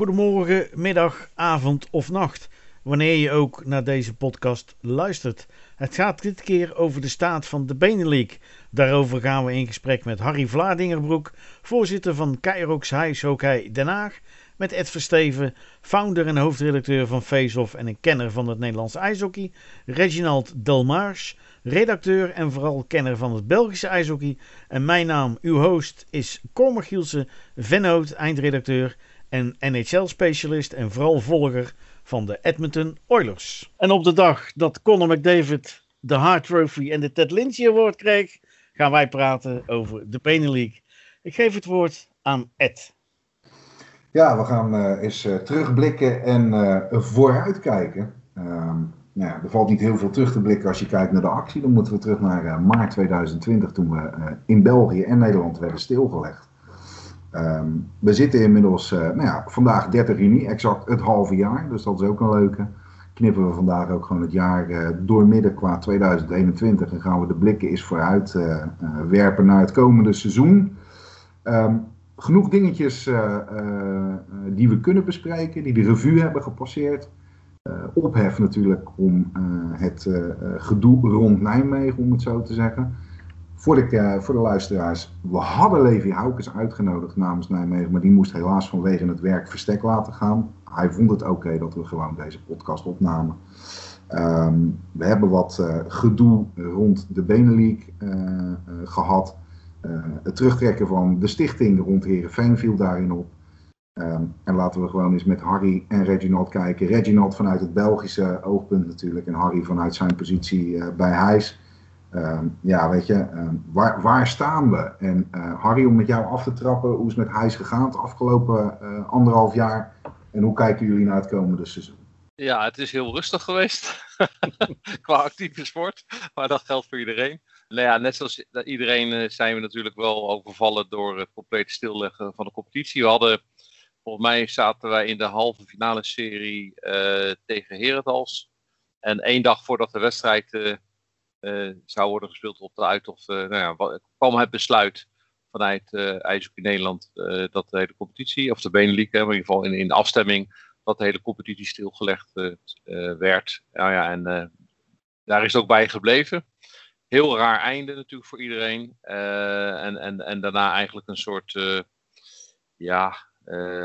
Goedemorgen, middag, avond of nacht, wanneer je ook naar deze podcast luistert. Het gaat dit keer over de staat van de Benelink. Daarover gaan we in gesprek met Harry Vladingerbroek, voorzitter van Kairox High Hockey Den Haag, met Ed Versteven, founder en hoofdredacteur van Faceoff en een kenner van het Nederlands ijshockey, Reginald Delmars, redacteur en vooral kenner van het Belgische ijshockey. En mijn naam, uw host, is Cor Michielsen, vennoot, eindredacteur en NHL-specialist en vooral volger van de Edmonton Oilers. En op de dag dat Conor McDavid de Hart Trophy en de Ted Lindsay Award kreeg, gaan wij praten over de Benelink. Ik geef het woord aan Ed. Ja, we gaan uh, eens uh, terugblikken en uh, vooruitkijken. Ehm, nou ja, er valt niet heel veel terug te blikken als je kijkt naar de actie. Dan moeten we terug naar maart 2020, toen we in België en Nederland werden stilgelegd. Um, we zitten inmiddels, nou ja, vandaag 30 juni, exact het halve jaar. Dus dat is ook een leuke. Knippen we vandaag ook gewoon het jaar doormidden qua 2021. En gaan we de blikken eens vooruit werpen naar het komende seizoen. Um, genoeg dingetjes uh, uh, die we kunnen bespreken, die de revue hebben gepasseerd. Uh, ophef natuurlijk om het gedoe rond Nijmegen, om het zo te zeggen. Voor de, voor de luisteraars, we hadden Levi Houkens uitgenodigd namens Nijmegen, maar die moest helaas vanwege het werk verstek laten gaan. Hij vond het oké dat we gewoon deze podcast opnamen. Um, we hebben wat gedoe rond de Benelink gehad. Uh, het terugtrekken van de stichting rond Herenveen viel daarin op. Um, en laten we gewoon eens met Harry en Reginald kijken. Reginald vanuit het Belgische oogpunt natuurlijk. En Harry vanuit zijn positie bij Heijs. Um, ja, weet je, um, waar, waar, staan we? En uh, Harry, om met jou af te trappen, hoe is het met Heijs gegaan het afgelopen anderhalf jaar? En hoe kijken jullie naar het komende seizoen? Ja, het is heel rustig geweest qua actieve sport. Maar dat geldt voor iedereen. Nou ja, net zoals iedereen eh, zijn we natuurlijk wel overvallen door het complete stilleggen van de competitie. We hadden, volgens mij zaten wij in de halve finale serie tegen Herentals. En één dag voordat de wedstrijd zou worden gespeeld op de uit of nou ja, kwam het besluit vanuit uh, IJshockey Nederland dat de hele competitie, of de Benelink, in ieder geval in, in de afstemming, dat de hele competitie stilgelegd werd. Nou ja, en daar is het ook bij gebleven heel raar einde natuurlijk voor iedereen. En, en, en daarna eigenlijk een soort ja,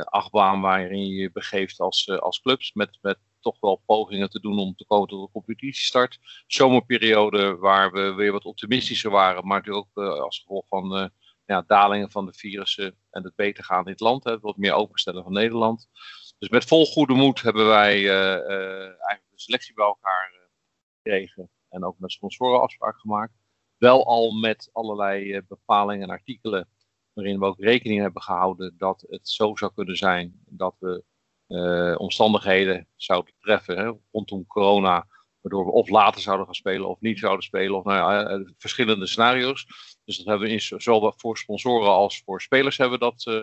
achtbaan waarin je je begeeft als, als clubs. Met, met toch wel pogingen te doen om te komen tot een competitiestart. Zomerperiode waar we weer wat optimistischer waren. Maar natuurlijk ook als gevolg van ja, dalingen van de virussen en het beter gaan in het land. Wat meer openstellen van Nederland. Dus met vol goede moed hebben wij eigenlijk de selectie bij elkaar gekregen en ook met sponsoren afspraak gemaakt. Wel al met allerlei eh, bepalingen en artikelen waarin we ook rekening hebben gehouden dat het zo zou kunnen zijn dat we uh, omstandigheden zouden treffen hè, rondom corona, waardoor we of later zouden gaan spelen of niet zouden spelen, of nou ja, eh, verschillende scenario's. Dus dat hebben we in, zowel voor sponsoren als voor spelers hebben we dat uh,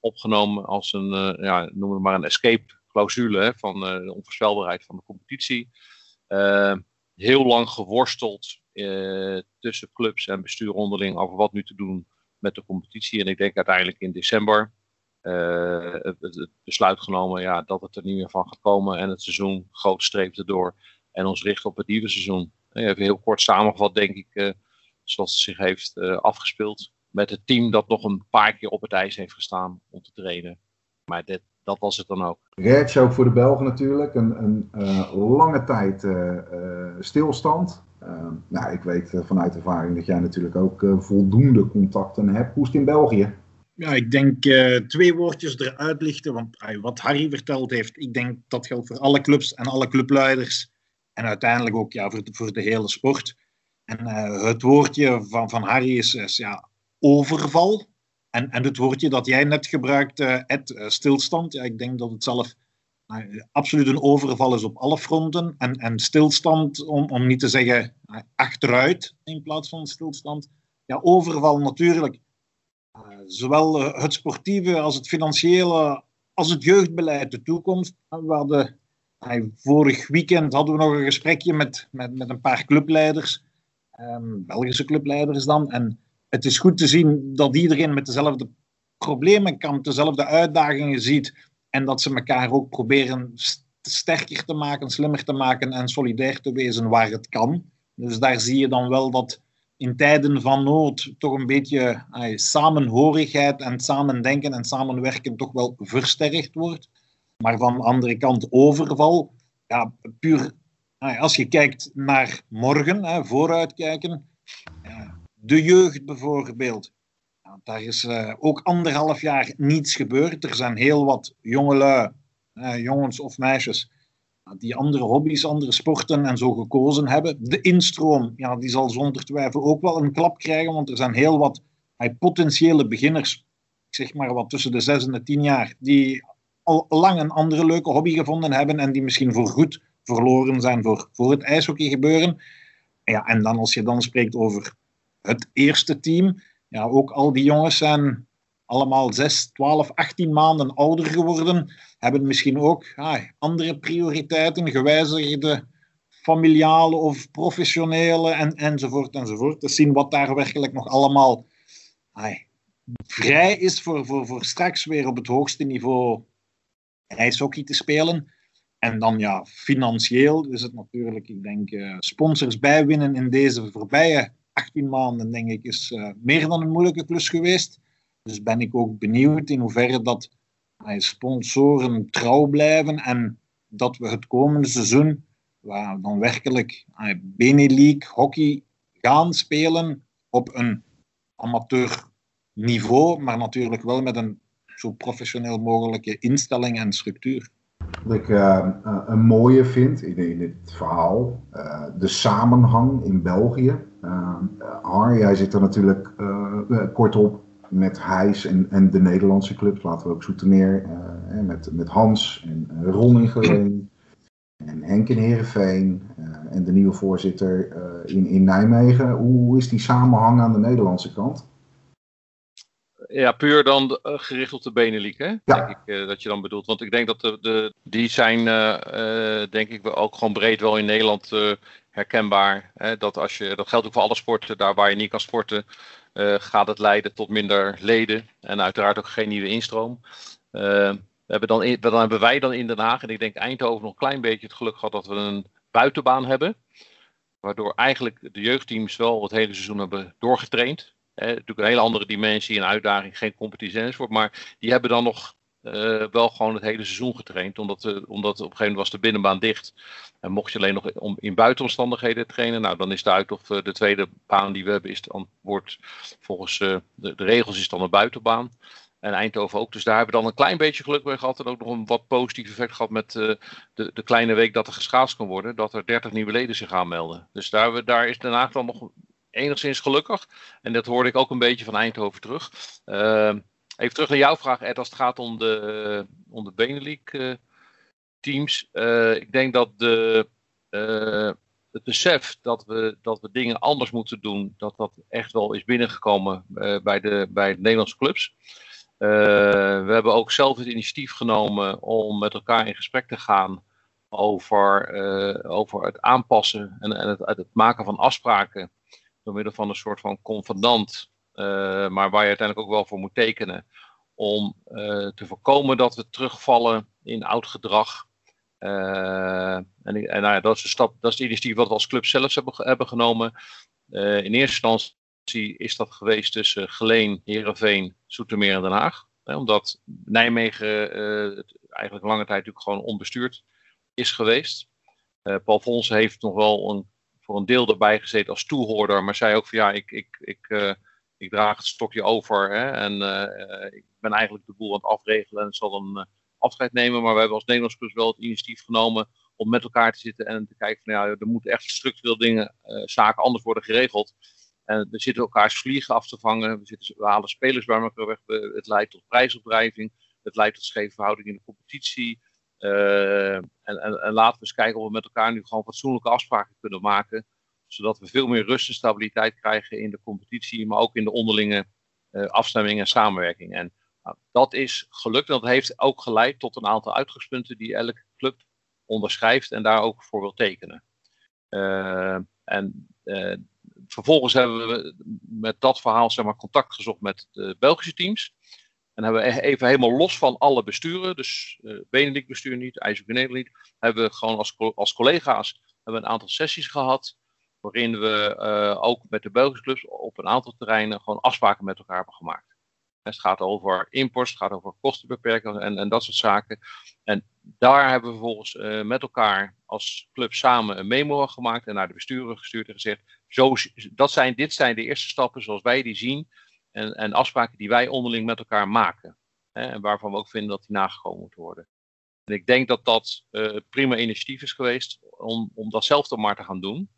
opgenomen als een, ja, noem maar een escape clausule hè, van de onvoorspelbaarheid van de competitie heel lang geworsteld tussen clubs en bestuur onderling over wat nu te doen met de competitie. En ik denk uiteindelijk in december het, het, besluit genomen ja, dat het er niet meer van gaat komen. En het seizoen groot streept erdoor. En ons richten op het nieuwe seizoen. Even heel kort samengevat, denk ik, uh, zoals het zich heeft afgespeeld. Met het team dat nog een paar keer op het ijs heeft gestaan om te trainen. Maar dat was het dan ook. Reds ook voor de Belgen natuurlijk. Een, een lange tijd stilstand. nou, ik weet vanuit ervaring dat jij natuurlijk ook voldoende contacten hebt. Hoe is het in België? Ja, ik denk twee woordjes eruit lichten. Want wat Harry verteld heeft, ik denk dat geldt voor alle clubs en alle clubleiders. En uiteindelijk ook ja, voor, de, voor de hele sport. En het woordje van, van Harry is, is ja, overval. En, en het woordje dat jij net gebruikt, uh, Ed, stilstand. Ja, ik denk dat het zelf absoluut een overval is op alle fronten. En, en stilstand, om, om niet te zeggen achteruit in plaats van stilstand. Ja, overval natuurlijk. Zowel het sportieve als het financiële, als het jeugdbeleid, de toekomst. Hadden, vorig weekend hadden we nog een gesprekje met, met, met een paar clubleiders. Um, Belgische clubleiders dan. En het is goed te zien dat iedereen met dezelfde problemen kampt, dezelfde uitdagingen ziet. En dat ze elkaar ook proberen sterker te maken, slimmer te maken en solidair te wezen waar het kan. Dus daar zie je dan wel dat in tijden van nood toch een beetje samenhorigheid en samendenken en samenwerken toch wel versterkt wordt. Maar van de andere kant overval, ja, puur als je kijkt naar morgen, hè, vooruitkijken, de jeugd bijvoorbeeld. Daar is uh, ook anderhalf jaar niets gebeurd. Er zijn heel wat jongelui, uh, jongens of meisjes, die andere hobby's, andere sporten en zo gekozen hebben. De instroom, ja, die zal zonder twijfel ook wel een klap krijgen, want er zijn heel wat potentiële beginners, ik zeg maar wat tussen de 6 en de 10 jaar, die al lang een andere leuke hobby gevonden hebben en die misschien voor goed verloren zijn voor, voor het ijshockey gebeuren. Ja, en dan als je dan spreekt over het eerste team, ja, ook al die jongens zijn allemaal 6, 12, 18 maanden ouder geworden, hebben misschien ook ah, andere prioriteiten, gewijzigde familiale of professionele en, enzovoort enzovoort. Te zien wat daar werkelijk nog allemaal vrij is voor, voor, voor straks weer op het hoogste niveau ijshockey te spelen. En dan ja, financieel is het natuurlijk, ik denk, uh, sponsors bijwinnen in deze voorbije 18 maanden, denk ik, is uh, meer dan een moeilijke klus geweest. Dus ben ik ook benieuwd in hoeverre dat sponsoren trouw blijven en dat we het komende seizoen waar dan werkelijk Benelink hockey gaan spelen op een amateur niveau, maar natuurlijk wel met een zo professioneel mogelijke instelling en structuur. Wat ik uh, een mooie vind in, in dit verhaal, de samenhang in België. Uh, Har, jij zit er natuurlijk kort op met Heijs en, en de Nederlandse clubs. Laten we ook Zoetermeer uh, met, met Hans en uh, Ron in Geleen. En Henk in Heerenveen. Uh, en de nieuwe voorzitter in, in Nijmegen. Hoe is die samenhang aan de Nederlandse kant? Ja, puur dan gericht op de Benelink, hè? Ja. Denk ik dat je dan bedoelt. Want ik denk dat de, de die zijn, denk ik, ook gewoon breed wel in Nederland herkenbaar. Hè? Dat, als je, dat geldt ook voor alle sporten. Daar waar je niet kan sporten, uh, gaat het leiden tot minder leden en uiteraard ook geen nieuwe instroom. Uh, we hebben dan, in, dan hebben wij dan in Den Haag, en ik denk Eindhoven nog een klein beetje het geluk gehad dat we een buitenbaan hebben. Waardoor eigenlijk de jeugdteams wel het hele seizoen hebben doorgetraind. Eh, natuurlijk een hele andere dimensie en uitdaging, geen competitie enzovoort. Maar die hebben dan nog uh, wel gewoon het hele seizoen getraind. Omdat, uh, omdat op een gegeven moment was de binnenbaan dicht. En mocht je alleen nog om, in buitenomstandigheden trainen, nou dan is de uit uh, de tweede baan die we hebben, is dan, wordt volgens de, de, regels is dan een buitenbaan. En Eindhoven ook. Dus daar hebben we dan een klein beetje geluk mee gehad. En ook nog een wat positief effect gehad met de, de kleine week dat er geschaatst kan worden. Dat er 30 nieuwe leden zich aanmelden. Dus daar, daar is Haag dan nog enigszins gelukkig. En dat hoorde ik ook een beetje van Eindhoven terug. Even terug naar jouw vraag, Ed, als het gaat om de, om de Benelink uh, teams. Uh, ik denk dat de, uh, het besef dat we, dat we dingen anders moeten doen, dat dat echt wel is binnengekomen bij, de, bij de Nederlandse clubs. we hebben ook zelf het initiatief genomen om met elkaar in gesprek te gaan over, over het aanpassen en, en het, het, maken van afspraken door middel van een soort van convenant maar waar je uiteindelijk ook wel voor moet tekenen. Om uh, te voorkomen dat we terugvallen in oud gedrag. Uh, en, en nou ja, dat is de stap, dat is initiatief wat we als club zelf hebben, hebben genomen. in eerste instantie is dat geweest tussen Geleen, Heerenveen, Zoetermeer en Den Haag. omdat Nijmegen eigenlijk lange tijd natuurlijk gewoon onbestuurd is geweest. Paul Fons heeft nog wel een, voor een deel erbij gezeten als toehoorder, maar zei ook van ja, ik, ik, ik ik draag het stokje over hè, en uh, ik ben eigenlijk de boel aan het afregelen en zal dan uh, afscheid nemen. Maar we hebben als Nederlands Plus wel het initiatief genomen om met elkaar te zitten en te kijken van ja, er moeten echt structureel dingen, zaken anders worden geregeld. En we zitten elkaars vliegen af te vangen, we, zitten, we halen spelers bij elkaar weg, het leidt tot prijsopdrijving, het leidt tot scheve verhouding in de competitie. En, en, laten we eens kijken of we met elkaar nu gewoon fatsoenlijke afspraken kunnen maken zodat we veel meer rust en stabiliteit krijgen in de competitie, maar ook in de onderlinge uh, afstemming en samenwerking. En nou, dat is gelukt en dat heeft ook geleid tot een aantal uitgangspunten die elke club onderschrijft en daar ook voor wil tekenen. Uh, en uh, vervolgens hebben we met dat verhaal zeg maar, contact gezocht met de Belgische teams. En hebben we e-, even helemaal los van alle besturen, dus uh, Benedict bestuur niet, Nederland niet, hebben we gewoon als, als collega's hebben een aantal sessies gehad, waarin we uh, ook met de Belgische clubs op een aantal terreinen gewoon afspraken met elkaar hebben gemaakt. Het gaat over imports, het gaat over kostenbeperkingen en, en dat soort zaken. En daar hebben we vervolgens uh, met elkaar als club samen een memo gemaakt en naar de besturen gestuurd en gezegd: zo, dat zijn, dit zijn de eerste stappen zoals wij die zien en, en afspraken die wij onderling met elkaar maken. Hè, en waarvan we ook vinden dat die nagekomen moeten worden. En ik denk dat dat uh, prima initiatief is geweest om, om dat zelf dan maar te gaan doen.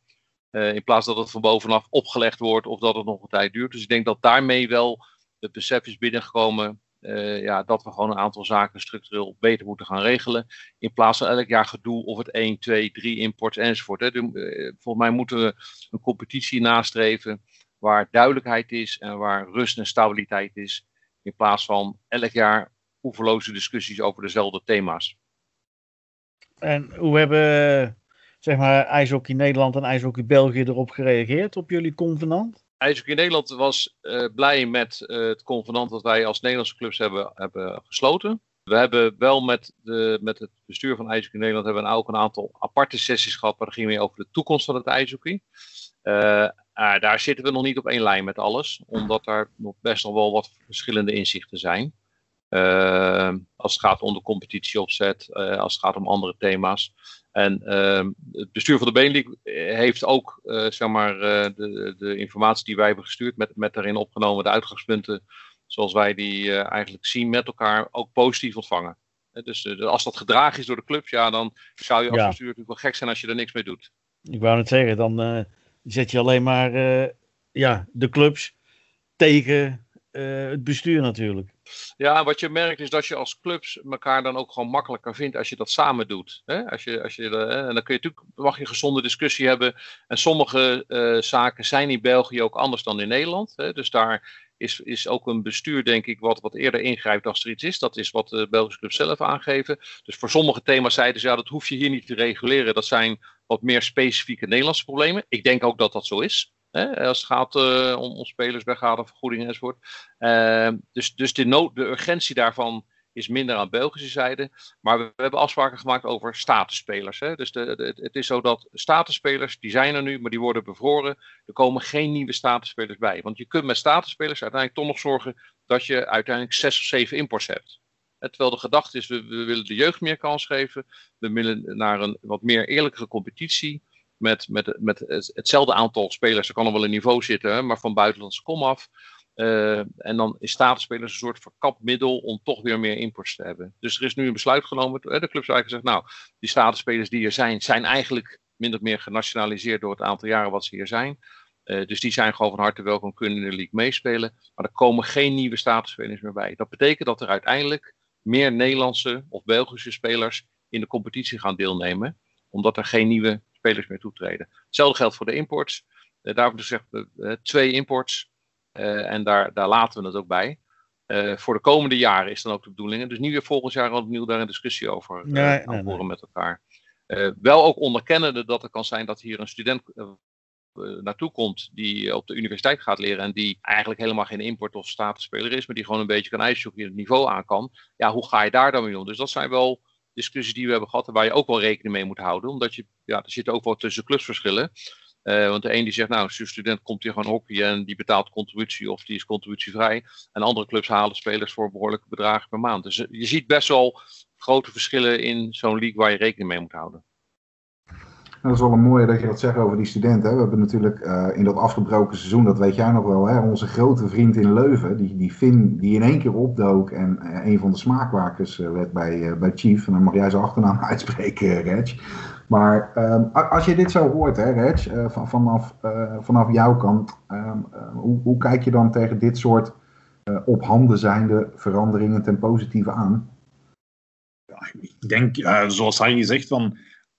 Uh, in plaats dat het van bovenaf opgelegd wordt of dat het nog een tijd duurt. Dus ik denk dat daarmee wel het besef is binnengekomen uh, ja, dat we gewoon een aantal zaken structureel beter moeten gaan regelen. In plaats van elk jaar gedoe of het 1, 2, 3 imports enzovoort. Hè. De, volgens mij moeten we een competitie nastreven waar duidelijkheid is en waar rust en stabiliteit is. In plaats van elk jaar oeverloze discussies over dezelfde thema's. En hoe hebben zeg maar, IJshockey Nederland en IJshockey België erop gereageerd op jullie convenant? IJshockey Nederland was uh, blij met uh, het convenant dat wij als Nederlandse clubs hebben, hebben gesloten. We hebben wel met, de, met het bestuur van IJshockey Nederland hebben we ook een aantal aparte sessies gehad. Waar ging weer over de toekomst van het ijshockey. Uh, daar zitten we nog niet op één lijn met alles. Omdat daar nog best nog wel wat verschillende inzichten zijn. Als het gaat om de competitieopzet, als het gaat om andere thema's. En uh, het bestuur van de Benelink heeft ook uh, zeg maar, de, de, informatie die wij hebben gestuurd, met, met daarin opgenomen de uitgangspunten zoals wij die eigenlijk zien met elkaar, ook positief ontvangen. Dus als dat gedragen is door de clubs, ja, dan zou je als ja. bestuur natuurlijk wel gek zijn als je er niks mee doet. Ik wou net zeggen, dan zet je alleen maar ja, de clubs tegen het bestuur natuurlijk. Ja, wat je merkt is dat je als clubs elkaar dan ook gewoon makkelijker vindt als je dat samen doet. Hè? Als je, als je, en dan kun je natuurlijk, mag je gezonde discussie hebben. En sommige uh, zaken zijn in België ook anders dan in Nederland. Hè? Dus daar is, is ook een bestuur, denk ik, wat, wat eerder ingrijpt als er iets is. Dat is wat de Belgische clubs zelf aangeven. Dus voor sommige thema's zeiden ze, ja, dat hoef je hier niet te reguleren. Dat zijn wat meer specifieke Nederlandse problemen. Ik denk ook dat dat zo is. Hè, als het gaat uh, om, om spelers, vergoedingen enzovoort. Uh, dus dus de, nood, de urgentie daarvan is minder aan Belgische zijde. Maar we, hebben afspraken gemaakt over statusspelers. Hè. Dus de, het is zo dat statusspelers, die zijn er nu, maar die worden bevroren. Er komen geen nieuwe statusspelers bij. Want je kunt met statusspelers uiteindelijk toch nog zorgen dat je uiteindelijk zes of zeven imports hebt. Terwijl de gedachte is, we, we willen de jeugd meer kans geven. We willen naar een wat meer eerlijkere competitie met, met, met hetzelfde aantal spelers. Er kan nog wel een niveau zitten, maar van buitenlandse kom af. Uh, en dan is statusspelers een soort verkapt middel om toch weer meer imports te hebben. Dus er is nu een besluit genomen. De clubs eigenlijk gezegd, nou, die statusspelers die er zijn, zijn eigenlijk min of meer genationaliseerd door het aantal jaren wat ze hier zijn. Uh, dus die zijn gewoon van harte welkom, kunnen in de league meespelen. Maar er komen geen nieuwe statusspelers meer bij. Dat betekent dat er uiteindelijk meer Nederlandse of Belgische spelers in de competitie gaan deelnemen. Omdat er geen nieuwe spelers meer toetreden. Hetzelfde geldt voor de imports. Uh, daarom dus zegt uh, twee imports. Uh, en daar, daar laten we het ook bij. voor de komende jaren is dan ook de bedoeling. Dus niet weer volgend jaar opnieuw daar een discussie over nee, nee, nee. met elkaar. wel ook onderkennende dat het kan zijn dat hier een student naartoe komt die op de universiteit gaat leren en die eigenlijk helemaal geen import of statusspeler is, maar die gewoon een beetje kan ijsjoeken het niveau aan kan. Ja, hoe ga je daar dan mee om? Dus dat zijn wel discussies die we hebben gehad waar je ook wel rekening mee moet houden. Omdat je, ja, er zitten ook wel tussen clubsverschillen. Uh, want de een die zegt, nou, student komt hier gewoon hockeyen en die betaalt contributie of die is contributievrij. En andere clubs halen spelers voor behoorlijke bedragen per maand. Dus je ziet best wel grote verschillen in zo'n league waar je rekening mee moet houden. Dat is wel een mooie dat je dat zegt over die studenten. We hebben natuurlijk uh, in dat afgebroken seizoen, dat weet jij nog wel, hè, onze grote vriend in Leuven, die, die Finn, die in één keer opdook en uh, een van de smaakmakers uh, werd bij, bij Chief. En dan mag jij zijn achternaam uitspreken, Reg. Maar um, als je dit zo hoort, hè, Reg, van, vanaf, vanaf jouw kant, um, hoe, hoe, kijk je dan tegen dit soort op handen zijnde veranderingen ten positieve aan? Ja, ik denk, zoals hij zegt, van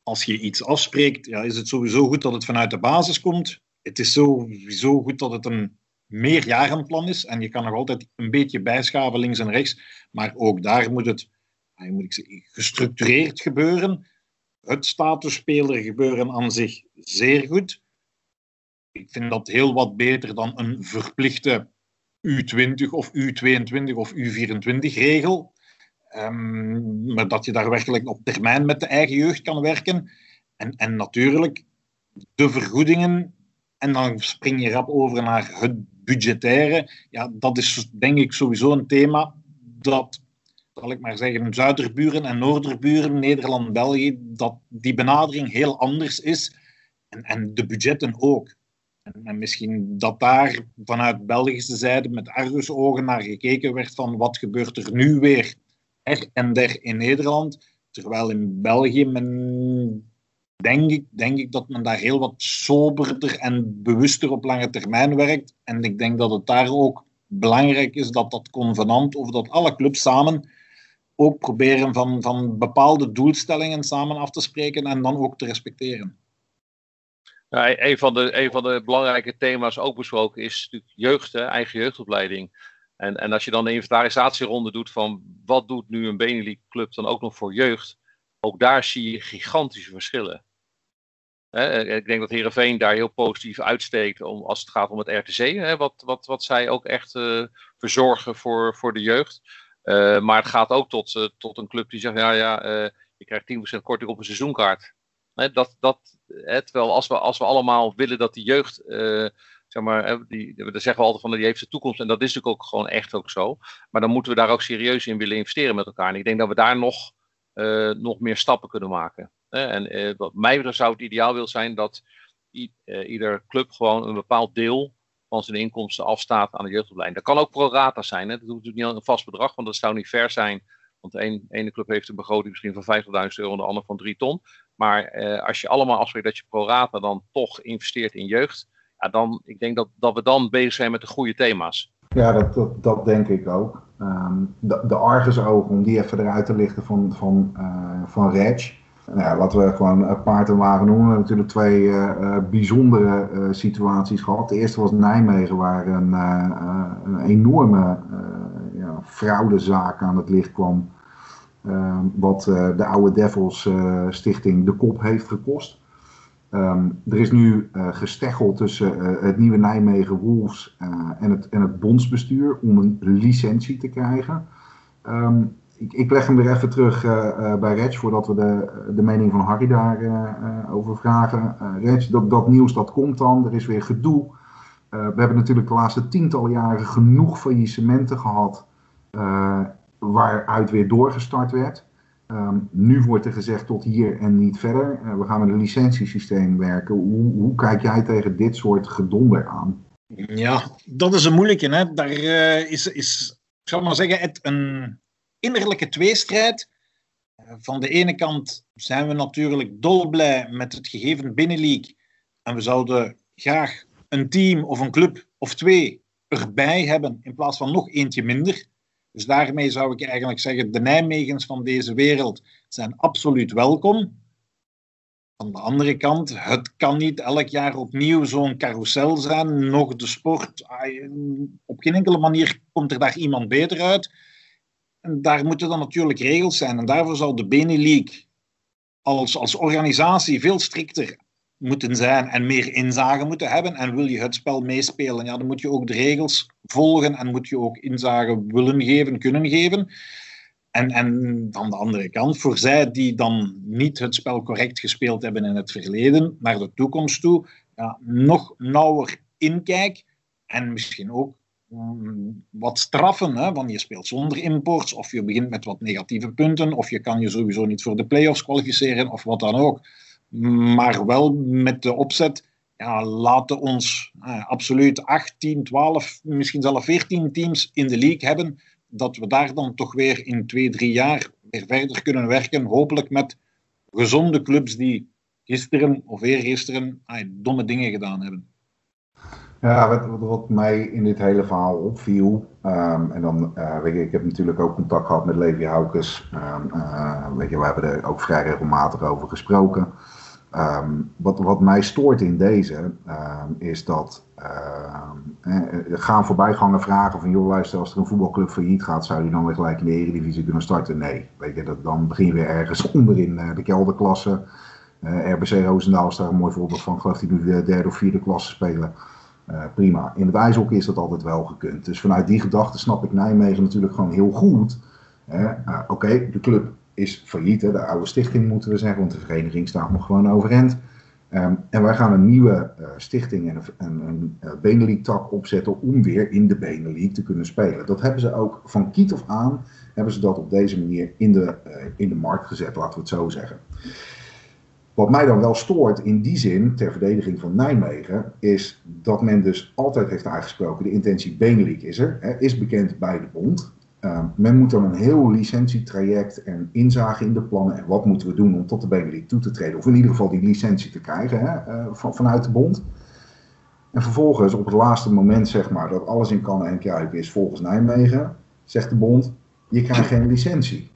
als je iets afspreekt, ja, is het sowieso goed dat het vanuit de basis komt. Het is sowieso goed dat het een meerjarenplan is. En je kan nog altijd een beetje bijschaven links en rechts. Maar ook daar moet het moet ik zeggen, gestructureerd gebeuren. Het statusspeler gebeuren aan zich zeer goed. Ik vind dat heel wat beter dan een verplichte U20 of U22 of U24 regel. Um, maar dat je daar werkelijk op termijn met de eigen jeugd kan werken. En, en natuurlijk, de vergoedingen, en dan spring je rap over naar het budgettaire. Ja, dat is denk ik sowieso een thema dat, zal ik maar zeggen, zuiderburen en noorderburen, Nederland, België, dat die benadering heel anders is. En, en de budgetten ook. En misschien dat daar vanuit Belgische zijde met argusogen naar gekeken werd van wat gebeurt er nu weer er en der in Nederland. Terwijl in België men, denk ik, denk ik dat men daar heel wat soberder en bewuster op lange termijn werkt. En ik denk dat het daar ook belangrijk is dat dat convenant, of dat alle clubs samen ook proberen van, van bepaalde doelstellingen samen af te spreken en dan ook te respecteren. Ja, een, van de, een van de belangrijke thema's ook besproken is natuurlijk jeugd, hè, eigen jeugdopleiding. En, en als je dan de inventarisatieronde doet van wat doet nu een Benelux club dan ook nog voor jeugd, ook daar zie je gigantische verschillen. ik denk dat Herenveen daar heel positief uitsteekt om, als het gaat om het RTC, wat, wat, wat zij ook echt uh, verzorgen voor, voor de jeugd. Uh, maar het gaat ook tot, tot een club die zegt, ja, ja je krijgt 10% korting op een seizoenkaart. dat, dat, terwijl als we, als we allemaal willen dat die jeugd maar, die, daar zeggen we altijd van die heeft de toekomst. En dat is natuurlijk ook gewoon echt ook zo. Maar dan moeten we daar ook serieus in willen investeren met elkaar. En ik denk dat we daar nog, uh, nog meer stappen kunnen maken. En uh, wat mij betreft zou het ideaal wil zijn dat uh, ieder club gewoon een bepaald deel van zijn inkomsten afstaat aan de jeugdopleiding. Dat kan ook pro rata zijn. Hè? Dat hoeft natuurlijk niet een vast bedrag, want dat zou niet fair zijn. Want de ene club heeft een begroting misschien van 50.000 euro en de andere van 3 ton. Maar als je allemaal afspreekt dat je pro rata dan toch investeert in jeugd, dan, ik denk dat, dat we dan bezig zijn met de goede thema's. Ja, dat, dat, denk ik ook. Um, de, de argusogen, om die even eruit te lichten van, van, uh, van Reg. Nou ja, laten we gewoon paard en wagen noemen. We hebben natuurlijk twee uh, bijzondere situaties gehad. De eerste was Nijmegen, waar een, een enorme ja, fraudezaak aan het licht kwam. Ehm, wat de oude Devils Stichting de kop heeft gekost. Um, er is nu uh, tussen uh, het nieuwe Nijmegen Wolves uh, en, het, en het bondsbestuur om een licentie te krijgen. Um, ik, ik, leg hem weer even terug bij Reg voordat we de, de mening van Harry daarover over vragen. Reg, dat, dat nieuws dat komt dan, er is weer gedoe. we hebben natuurlijk de laatste tientallen jaren genoeg faillissementen gehad waaruit weer doorgestart werd. Um, nu wordt er gezegd tot hier en niet verder. Uh, we gaan met een licentiesysteem werken. Hoe, hoe, kijk jij tegen dit soort gedonder aan? Ja, dat is een moeilijke. Hè? Daar uh, is, is, ik maar zeggen, het een innerlijke tweestrijd. Uh, van de ene kant zijn we natuurlijk dolblij met het gegeven binnenleague. En we zouden graag een team of een club of twee erbij hebben in plaats van nog eentje minder. Dus daarmee zou ik eigenlijk zeggen, de Nijmegens van deze wereld zijn absoluut welkom. Aan de andere kant, het kan niet elk jaar opnieuw zo'n carousel zijn, nog de sport. Op geen enkele manier komt er daar iemand beter uit. En daar moeten dan natuurlijk regels zijn. En daarvoor zal de Benelink als, als organisatie veel strikter moeten zijn en meer inzage moeten hebben. En wil je het spel meespelen, ja, dan moet je ook de regels volgen en moet je ook inzage willen geven, kunnen geven. En, en aan de andere kant, voor zij die dan niet het spel correct gespeeld hebben in het verleden, naar de toekomst toe, ja, nog nauwer inkijk en misschien ook um, wat straffen. Hè? Want je speelt zonder imports, of je begint met wat negatieve punten, of je kan je sowieso niet voor de play-offs kwalificeren, of wat dan ook maar wel met de opzet, ja, laten ons uh, absoluut 18, 12, misschien zelfs 14 teams in de league hebben, dat we daar dan toch weer in twee, drie jaar weer verder kunnen werken, hopelijk met gezonde clubs die gisteren of eergisteren domme dingen gedaan hebben. Ja, wat, wat, mij in dit hele verhaal opviel, um, en dan uh, weet je, ik heb natuurlijk ook contact gehad met Levi Haukes. Um, uh, weet je, we hebben er ook vrij regelmatig over gesproken. Um, wat, wat mij stoort in deze um, is dat uh, eh, gaan voorbijgangen vragen van joh luister als er een voetbalclub failliet gaat zou die dan weer gelijk in de eredivisie kunnen starten? Nee, weet je, dat, dan begin je weer ergens onder in uh, de kelderklasse. Uh, RBC Roosendaal is daar een mooi voorbeeld van, geloof ik nu de derde of vierde klasse spelen. prima. In het ijshockey is dat altijd wel gekund. Dus vanuit die gedachte snap ik Nijmegen natuurlijk gewoon heel goed. Oké, de club is failliet, de oude stichting moeten we zeggen, want de vereniging staat nog gewoon overeind. Ehm, en wij gaan een nieuwe uh, stichting en een, een uh, Benelink-tak opzetten om weer in de Benelink te kunnen spelen. Dat hebben ze ook van kiet of aan, hebben ze dat op deze manier in de, uh, in de markt gezet, laten we het zo zeggen. Wat mij dan wel stoort in die zin, ter verdediging van Nijmegen, is dat men dus altijd heeft aangesproken, de intentie Benelink is er, hè, is bekend bij de bond. Uh, men moet dan een heel licentietraject en inzage in de plannen en wat moeten we doen om tot de Benelink toe te treden. Of in ieder geval die licentie te krijgen hè, uh, van, vanuit de bond. En vervolgens op het laatste moment zeg maar dat alles in kan en kruiken is volgens Nijmegen, zegt de bond, je krijgt geen licentie.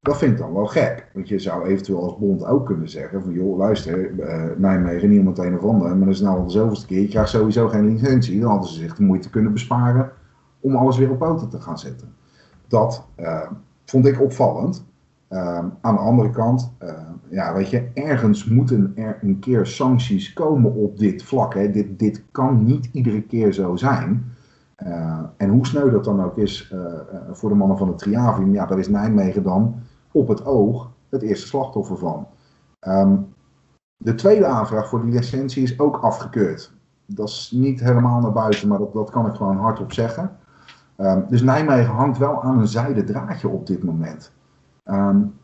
Dat vind ik dan wel gek. Want je zou eventueel als bond ook kunnen zeggen van joh luister uh, Nijmegen niemand een of ander. Maar dat is nou al de keer. Je krijgt sowieso geen licentie. Dan hadden ze zich de moeite kunnen besparen om alles weer op poten te gaan zetten. Dat uh, vond ik opvallend. Uh, aan de andere kant, uh, ja, weet je, ergens moeten er een keer sancties komen op dit vlak. Hè. Dit, dit kan niet iedere keer zo zijn. Uh, en hoe sneu dat dan ook is voor de mannen van het Triavium, ja, daar is Nijmegen dan op het oog het eerste slachtoffer van. Um, de tweede aanvraag voor die licentie is ook afgekeurd. Dat is niet helemaal naar buiten, maar dat, dat kan ik gewoon hardop zeggen. Um, dus Nijmegen hangt wel aan een zijden draadje op dit moment. Um,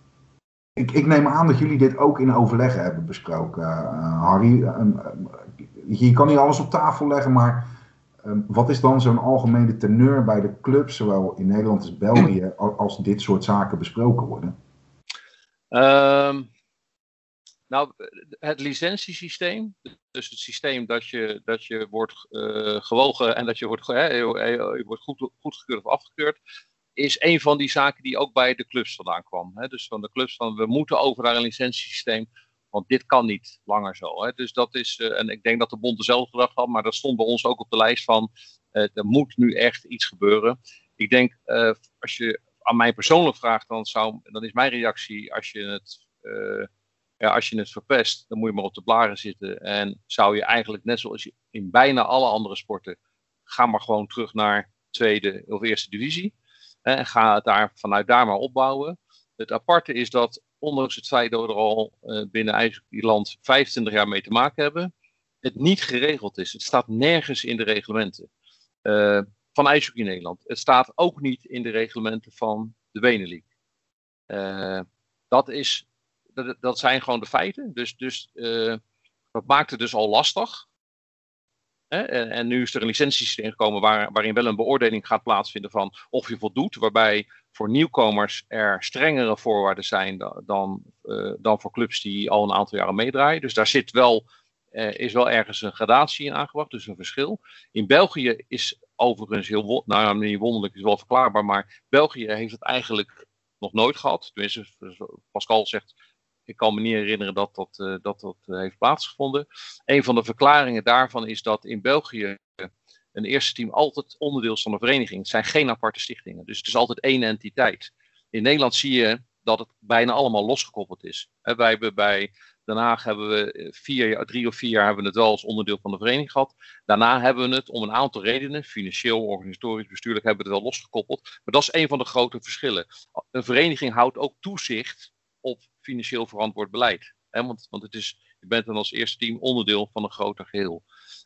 ik, ik, neem aan dat jullie dit ook in overleg hebben besproken, uh, Harry. Um, je kan niet alles op tafel leggen, maar wat is dan zo'n algemene teneur bij de clubs, zowel in Nederland als België, als dit soort zaken besproken worden? Nou, het licentiesysteem, dus het systeem dat je, dat je wordt uh, gewogen en dat je wordt, hè, je wordt goed, goedgekeurd of afgekeurd, is een van die zaken die ook bij de clubs vandaan kwam. Hè. Dus van de clubs van we moeten over naar een licentiesysteem, want dit kan niet langer zo. Hè. Dus dat is, uh, en ik denk dat de bond dezelfde gedacht had, maar dat stond bij ons ook op de lijst van uh, er moet nu echt iets gebeuren. Ik denk, als je aan mij persoonlijk vraagt, dan, zou, dan is mijn reactie als je het ja, als je het verpest, dan moet je maar op de blaren zitten. En zou je eigenlijk, net zoals in bijna alle andere sporten, ga maar gewoon terug naar tweede of eerste divisie. En ga het daar, vanuit daar maar opbouwen. Het aparte is dat, ondanks het feit dat we er al uh, binnen land 25 jaar mee te maken hebben, het niet geregeld is. Het staat nergens in de reglementen uh, van IJshockey Nederland. Het staat ook niet in de reglementen van de Benelink. Uh, dat is dat, dat zijn gewoon de feiten. Dus, dus uh, dat maakt het dus al lastig. Hè? En, en, nu is er een licentiesysteem gekomen waar, waarin wel een beoordeling gaat plaatsvinden van of je voldoet. Waarbij voor nieuwkomers er strengere voorwaarden zijn dan, dan, uh, dan voor clubs die al een aantal jaren meedraaien. Dus daar zit wel, uh, is wel ergens een gradatie in aangebracht, dus een verschil. In België is overigens heel, nou niet wonderlijk, is wel verklaarbaar, maar België heeft het eigenlijk nog nooit gehad. Tenminste, Pascal zegt ik kan me niet herinneren dat dat, uh, dat, dat uh, heeft plaatsgevonden. Een van de verklaringen daarvan is dat in België een eerste team altijd onderdeel is van een vereniging. Het zijn geen aparte stichtingen, dus het is altijd één entiteit. In Nederland zie je dat het bijna allemaal losgekoppeld is. He, wij hebben bij Den hebben we eh, vier, drie of vier jaar hebben we het wel als onderdeel van de vereniging gehad. Daarna hebben we het om een aantal redenen, financieel, organisatorisch, bestuurlijk, hebben we het wel losgekoppeld. Maar dat is een van de grote verschillen. Een vereniging houdt ook toezicht op financieel verantwoord beleid. Hè? Want, want het is, je bent dan als eerste team onderdeel van een groter geheel.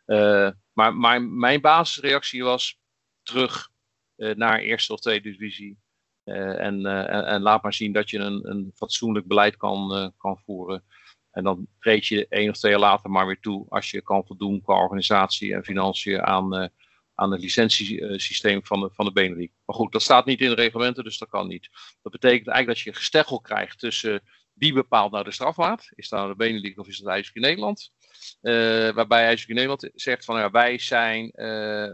Uh, maar, maar mijn basisreactie was terug uh, naar eerste of tweede divisie. Uh, en, en, en, laat maar zien dat je een, een fatsoenlijk beleid kan, kan voeren. En dan treed je één of twee jaar later maar weer toe als je kan voldoen qua organisatie en financiën aan, aan het licentiesysteem van de, van de Benelink. Maar goed, dat staat niet in de reglementen, dus dat kan niet. Dat betekent eigenlijk dat je gesteggel krijgt tussen wie bepaalt nou de strafmaat? Is dat de Benelink of is dat IJshockey Nederland? Uh, waarbij IJshockey Nederland zegt van ja, wij zijn uh,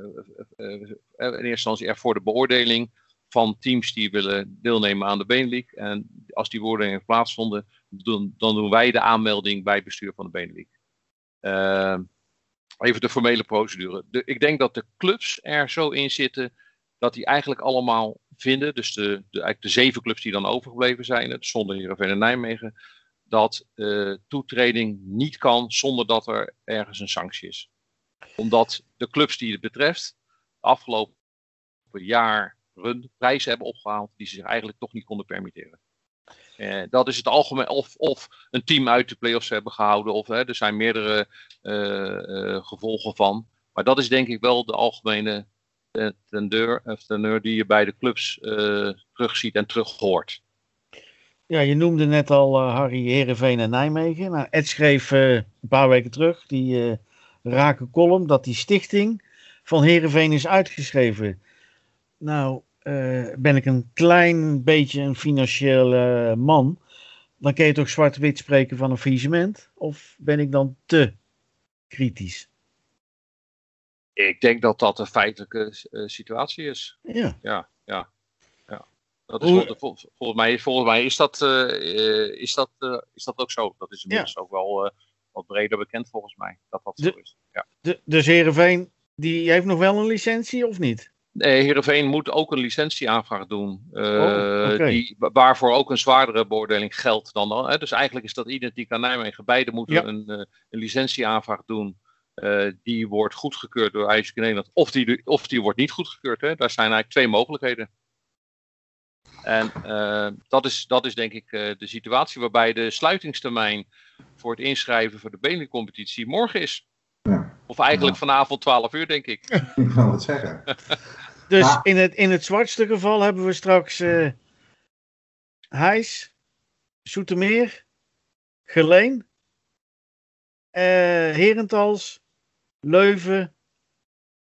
uh, in eerste instantie er voor de beoordeling van teams die willen deelnemen aan de Benelink. En als die beoordelingen plaatsvonden, doen, dan doen wij de aanmelding bij het bestuur van de Benelink. even de formele procedure. Ik denk dat de clubs er zo in zitten dat die eigenlijk allemaal vinden, dus de, de, eigenlijk de zeven clubs die dan overgebleven zijn, het zonder Heerenveen en Nijmegen, dat uh, toetreding niet kan zonder dat er ergens een sanctie is. Omdat de clubs die het betreft de afgelopen jaar prijzen hebben opgehaald die ze zich eigenlijk toch niet konden permitteren. Uh, dat is het algemeen, of, of een team uit de playoffs hebben gehouden, of hè, er zijn meerdere uh, gevolgen van. Maar dat is denk ik wel de algemene tendeur, teneur die je bij de clubs terugziet en terughoort. Ja, je noemde net al Harry Herenveen en Nijmegen. Nou, Ed schreef een paar weken terug die rake column dat die stichting van Herenveen is uitgeschreven. Nou, uh, ben ik een klein beetje een financiële man, dan kun je toch zwart-wit spreken van een faillissement? Of ben ik dan te kritisch? Ik denk dat dat een feitelijke uh, situatie is. Ja. Ja, ja. ja. Dat is vol, volgens, mij, volgens mij is dat, uh, is, dat, is dat ook zo. Dat is inmiddels ja. ook wel wat breder bekend volgens mij. Dat dat de, zo is. Ja. De, dus Heerenveen, die heeft nog wel een licentie of niet? Nee, Heerenveen moet ook een licentieaanvraag doen. Uh, oh, okay. die, waarvoor ook een zwaardere beoordeling geldt dan. dan hè? Dus eigenlijk is dat identiek aan Nijmegen. Beide moeten ja. een, uh, een licentieaanvraag doen. Uh, die wordt goedgekeurd door in Nederland. Of die, of die wordt niet goedgekeurd. Hè? Daar zijn eigenlijk twee mogelijkheden. En dat, is, dat is denk ik de situatie waarbij de sluitingstermijn voor het inschrijven voor de benencompetitie morgen is. Ja. Of eigenlijk ja. vanavond 12 uur, denk ik. Ik wil het zeggen. Dus ja. in, het, in het zwartste geval hebben we straks uh, Heijs, Soetermeer, Geleen, uh, Herentals, Leuven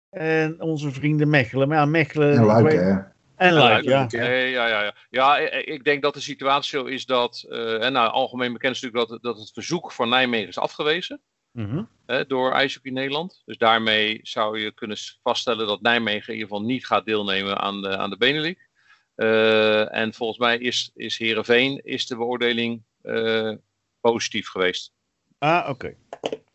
en onze vrienden Mechelen. Maar ja, Mechelen... En Luik, hè? En Luik, ja. Ja, ja, ja, ja. ja, ik denk dat de situatie zo is dat... Uh, en nou, algemeen bekend is natuurlijk dat, dat het verzoek van Nijmegen is afgewezen. Mm -hmm. hè, door IJshockey Nederland. Dus daarmee zou je kunnen vaststellen dat Nijmegen in ieder geval niet gaat deelnemen aan de, aan de Benelux. Uh, en volgens mij is, is Heerenveen is de beoordeling uh, positief geweest. Ah, oké. Okay.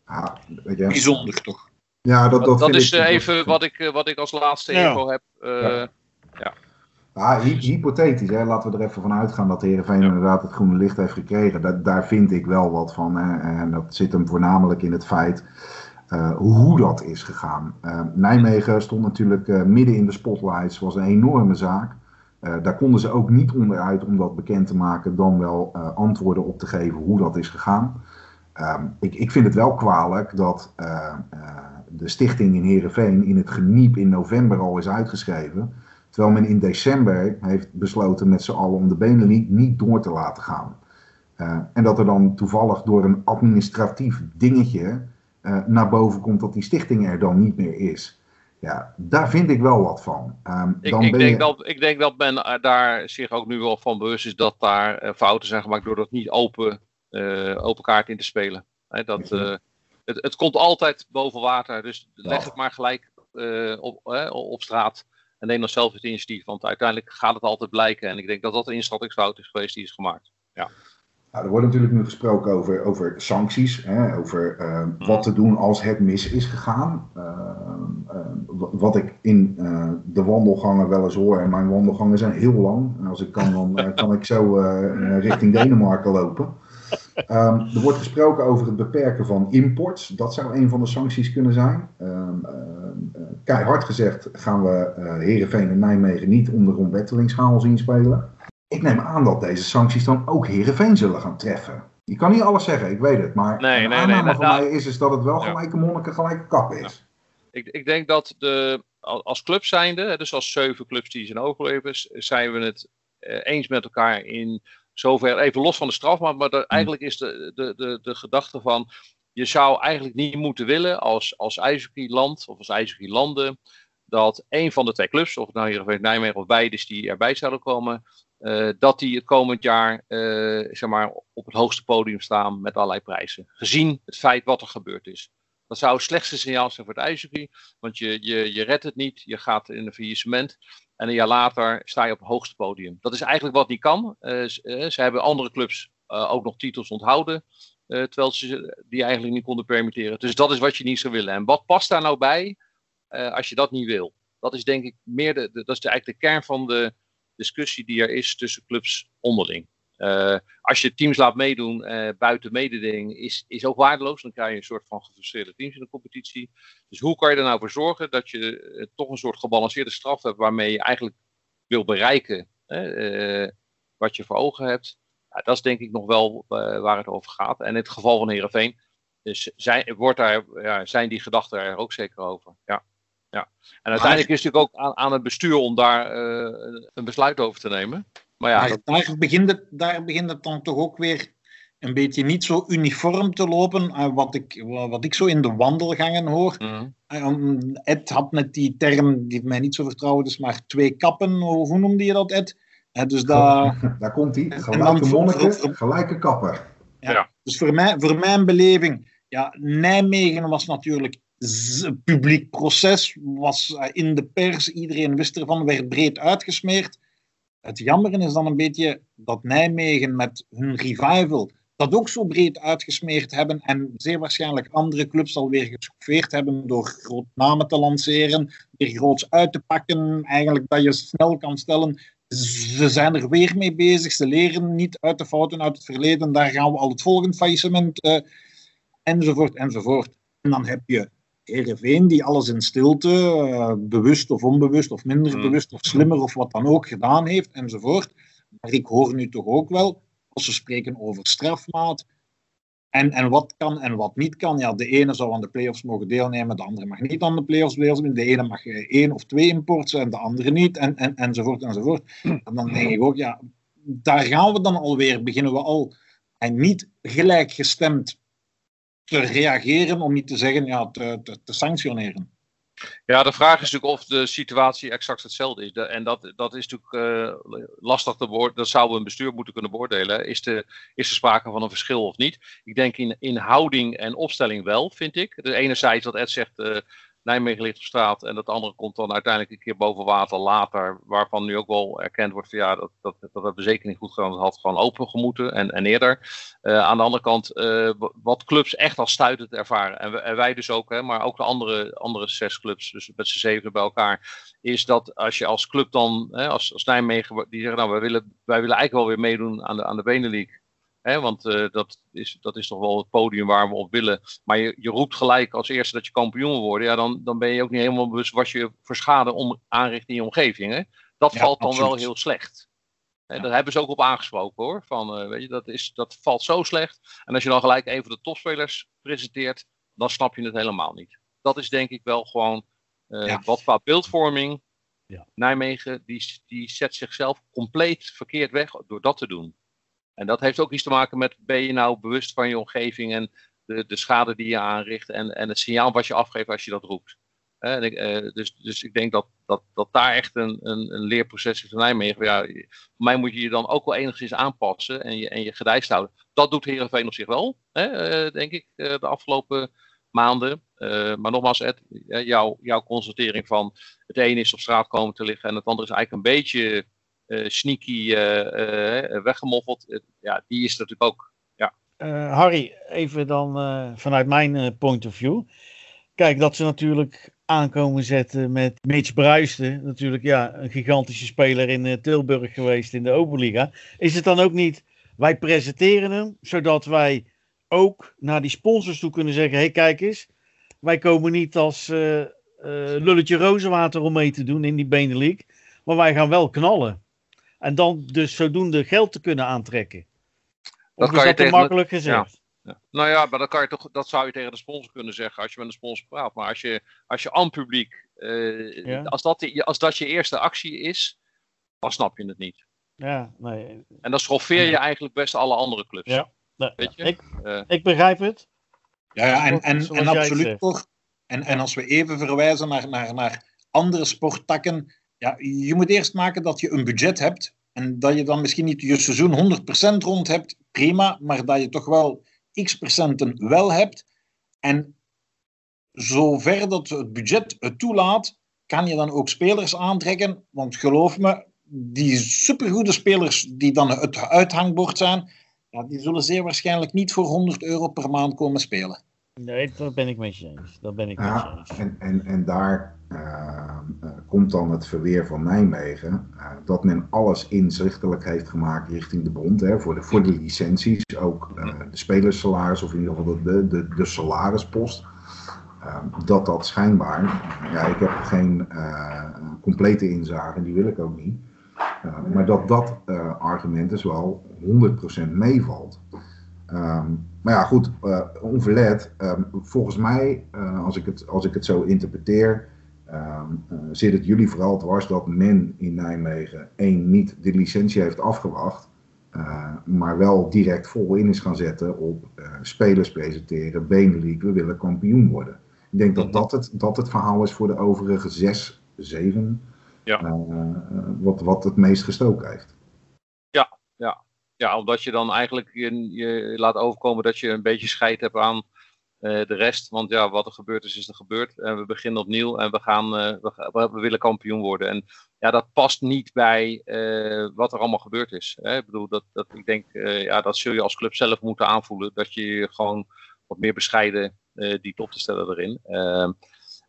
Ah, Bijzonder toch? Ja, dat, dat, dat is ik, even dat... wat, ik, wat ik als laatste ja. info heb. Uh, ja. ja. Hy hypothetisch, hè? laten we er even van uitgaan dat de Heerenveen ja. inderdaad het groene licht heeft gekregen. Dat, daar vind ik wel wat van. Hè? En dat zit hem voornamelijk in het feit uh, hoe dat is gegaan. Uh, Nijmegen stond natuurlijk uh, midden in de spotlights, was een enorme zaak. daar konden ze ook niet onderuit om dat bekend te maken, dan wel antwoorden op te geven hoe dat is gegaan. Um, ik, ik, vind het wel kwalijk dat de stichting in Heerenveen in het geniep in november al is uitgeschreven. Terwijl men in december heeft besloten met z'n allen om de Benelink niet door te laten gaan. Uh, en dat er dan toevallig door een administratief dingetje naar boven komt dat die stichting er dan niet meer is. Ja, daar vind ik wel wat van. Um, ik, ik, denk je... dat, ik denk dat men daar zich ook nu wel van bewust is dat daar fouten zijn gemaakt door dat niet open, open kaart in te spelen. He, dat, het, het, komt altijd boven water, dus leg het maar gelijk op, op straat. En neem dan zelf het initiatief, want uiteindelijk gaat het altijd blijken. En ik denk dat dat een inschattingsfout is geweest die is gemaakt. Ja. Nou, er wordt natuurlijk nu gesproken over, over sancties, hè, over uh, wat te doen als het mis is gegaan. Uh, uh, wat ik in de wandelgangen wel eens hoor, en mijn wandelgangen zijn heel lang. En als ik kan, dan kan ik zo richting Denemarken lopen. Um, er wordt gesproken over het beperken van imports. Dat zou een van de sancties kunnen zijn. Um, uh, keihard gezegd gaan we uh, Heerenveen en Nijmegen niet om de rondwettelingschaal zien spelen. Ik neem aan dat deze sancties dan ook Heerenveen zullen gaan treffen. Je kan niet alles zeggen, ik weet het. Maar nee, de nee, aanname nee, van nou, mij is, is dat het wel gelijke monniken, gelijke kap is. Ja. Ik, ik denk dat de, als club zijnde, dus als zeven clubs die zijn overleven, zijn we het uh, eens met elkaar in zover, even los van de straf, maar, maar de, eigenlijk is de, de, de, de gedachte van, je zou eigenlijk niet moeten willen als, als land of als ijzerhockey-landen, dat een van de twee clubs, of nou hier Nijmegen of beide die erbij zouden komen, uh, dat die het komend jaar uh, zeg maar, op het hoogste podium staan met allerlei prijzen. Gezien het feit wat er gebeurd is. Dat zou het slechtste signaal zijn voor het ijshockey, want je, je, je redt het niet, je gaat in een faillissement. En een jaar later sta je op het hoogste podium. Dat is eigenlijk wat niet kan. Uh, ze, ze, hebben andere clubs uh, ook nog titels onthouden. Terwijl ze die eigenlijk niet konden permitteren. Dus dat is wat je niet zou willen. En wat past daar nou bij als je dat niet wil? Dat is denk ik meer de, dat is eigenlijk de kern van de discussie die er is tussen clubs onderling. Uh, als je teams laat meedoen uh, buiten mededinging, is, is ook waardeloos. Dan krijg je een soort van gefrustreerde teams in de competitie. Dus hoe kan je er nou voor zorgen dat je uh, toch een soort gebalanceerde straf hebt waarmee je eigenlijk wil bereiken wat je voor ogen hebt? Ja, dat is denk ik nog wel waar het over gaat. En in het geval van Herenveen dus zijn, wordt daar, ja, zijn die gedachten er ook zeker over. Ja. Ja. En uiteindelijk is het natuurlijk ook aan, aan het bestuur om daar een besluit over te nemen. Maar ja, dat... daar, begint het, daar begint het dan toch ook weer een beetje niet zo uniform te lopen. Uh, wat, ik, wat ik zo in de wandelgangen hoor. Mm. Ed had net die term, die mij niet zo vertrouwd is, maar twee kappen. Hoe noemde je dat, Ed? Uh, dus daar, daar komt hij. Gelijke monniken, gelijke kappen. Ja, ja. Dus voor, mij, voor mijn beleving, ja, Nijmegen was natuurlijk publiek proces, was in de pers, iedereen wist ervan, werd breed uitgesmeerd. Het jammer is dan een beetje dat Nijmegen met hun revival dat ook zo breed uitgesmeerd hebben en zeer waarschijnlijk andere clubs alweer geschoffeerd hebben door grote namen te lanceren, weer groots uit te pakken, eigenlijk dat je snel kan stellen, ze zijn er weer mee bezig, ze leren niet uit de fouten uit het verleden, daar gaan we al het volgende faillissement, uh, enzovoort, enzovoort. En dan heb je Heerenveen die alles in stilte, uh, bewust of onbewust of minder mm. bewust of slimmer of wat dan ook gedaan heeft enzovoort. Maar ik hoor nu toch ook wel, als we spreken over strafmaat en, en wat kan en wat niet kan. Ja, de ene zou aan de play-offs mogen deelnemen, de andere mag niet aan de play-offs deelnemen. De ene mag één of twee imports en de andere niet en, en, enzovoort enzovoort. En dan denk ik ook, ja, daar gaan we dan alweer, beginnen we al en niet gelijkgestemd te reageren, om niet te zeggen ja, te, te, te sanctioneren. Ja, de vraag is natuurlijk of de situatie exact hetzelfde is. en dat, dat is natuurlijk uh, lastig te beoordelen. Dat zouden een bestuur moeten kunnen beoordelen. Is, de, is er sprake van een verschil of niet? Ik denk in, in houding en opstelling wel, vind ik. De enerzijds wat Ed zegt, uh, Nijmegen ligt op straat en dat andere komt dan uiteindelijk een keer boven water later, waarvan nu ook wel erkend wordt van ja, dat, dat, dat hebben we zeker niet goed gedaan, dat had gewoon open gemoeten en, en eerder. Uh, aan de andere kant, uh, wat clubs echt als stuitend ervaren, en, en, wij dus ook, hè, maar ook de andere, andere zes clubs, dus met z'n zeven bij elkaar, is dat als je als club dan, hè, als, als Nijmegen, die zeggen nou, wij willen, wij willen eigenlijk wel weer meedoen aan de, aan de Benelink. Hè, want uh, dat, is, dat is toch wel het podium waar we op willen. Maar je, je roept gelijk als eerste dat je kampioen worden. Ja, dan, dan ben je ook niet helemaal bewust wat je voor schade om, aanricht in je omgeving. Hè? Dat valt dan wel heel slecht. Hè, ja. Daar hebben ze ook op aangesproken hoor. Van, uh, weet je, dat, is, dat valt zo slecht. En als je dan gelijk even de topspelers presenteert, dan snap je het helemaal niet. Dat is denk ik wel gewoon uh, ja. wat qua beeldvorming. Ja. Nijmegen, die, die zet zichzelf compleet verkeerd weg door dat te doen. En dat heeft ook iets te maken met, ben je nou bewust van je omgeving en de, de schade die je aanricht en, en het signaal wat je afgeeft als je dat roept. En uh, dus, dus ik denk dat, dat, dat daar echt een, een, een leerproces is van Nijmegen. Ja, voor mij moet je je dan ook wel enigszins aanpassen en je, en je gedijst houden. Dat doet Heerenveen op zich wel, uh, denk ik, uh, de afgelopen maanden. maar nogmaals, Ed, jouw, jouw constatering van het een is op straat komen te liggen en het andere is eigenlijk een beetje sneaky uh, weggemoffeld. ja, die is natuurlijk ook. Ja. Harry, even dan vanuit mijn point of view. Kijk, dat ze natuurlijk aankomen zetten met Mitch Bruisten. Natuurlijk ja, een gigantische speler in Tilburg geweest in de Oberliga. Is het dan ook niet, wij presenteren hem, zodat wij ook naar die sponsors toe kunnen zeggen, hé hey, kijk eens, wij komen niet als lulletje rozenwater om mee te doen in die Benelink, maar wij gaan wel knallen. En dan dus zodoende geld te kunnen aantrekken. Of dat kan je tegen makkelijk gezegd? Ja. Nou ja, maar dat, kan je toch, dat zou je tegen de sponsor kunnen zeggen als je met een sponsor praat. Maar als je, als je aan publiek, uh, ja. als, dat, als dat je eerste actie is, dan snap je het niet. Ja, nee. En dan schoffeer je eigenlijk best alle andere clubs. Ja, Weet je? Ik, uh, ik begrijp het. Ja, ja en, en, en absoluut toch. En, en als we even verwijzen naar, naar, naar andere sporttakken, ja, je moet eerst maken dat je een budget hebt. En dat je dan misschien niet je seizoen 100% rond hebt, prima. Maar dat je toch wel x procenten wel hebt. En zover dat het budget het toelaat, kan je dan ook spelers aantrekken. Want geloof me, die supergoede spelers die dan het uithangbord zijn, ja, die zullen zeer waarschijnlijk niet voor 100 euro per maand komen spelen. Nee, dat ben ik met je eens. Dat ben ik met je eens. en, en, en daar eh, eh, komt dan het verweer van Nijmegen, eh, dat men alles inzichtelijk heeft gemaakt richting de bond, hè, voor, de, voor de licenties, ook de spelerssalaris, of in ieder geval de, de, de, de salarispost. Eh, dat dat schijnbaar, ja, ik heb geen complete inzage, die wil ik ook niet. Maar dat dat argument dus wel 100% meevalt. Ehm, maar ja, goed, eh, onverlet. ehm, volgens mij, eh, als, ik het, als ik het zo interpreteer, eh, zit het jullie vooral dwars dat men in Nijmegen één niet de licentie heeft afgewacht, maar wel direct vol in is gaan zetten op spelers presenteren, Benelink, we willen kampioen worden. Ik denk dat dat het, dat het verhaal is voor de overige zes, zeven, Ja. wat, wat het meest gestoken heeft. Ja, omdat je dan eigenlijk je, laat overkomen dat je een beetje scheid hebt aan eh, de rest. Want ja, wat er gebeurd is, is er gebeurd. En we beginnen opnieuw en we, gaan, eh, we, we, willen kampioen worden. En ja, dat past niet bij eh, wat er allemaal gebeurd is. Hè? Ik bedoel, dat, dat, ik denk, ja, dat zul je als club zelf moeten aanvoelen. Dat je gewoon wat meer bescheiden die top te stellen erin. Ehm,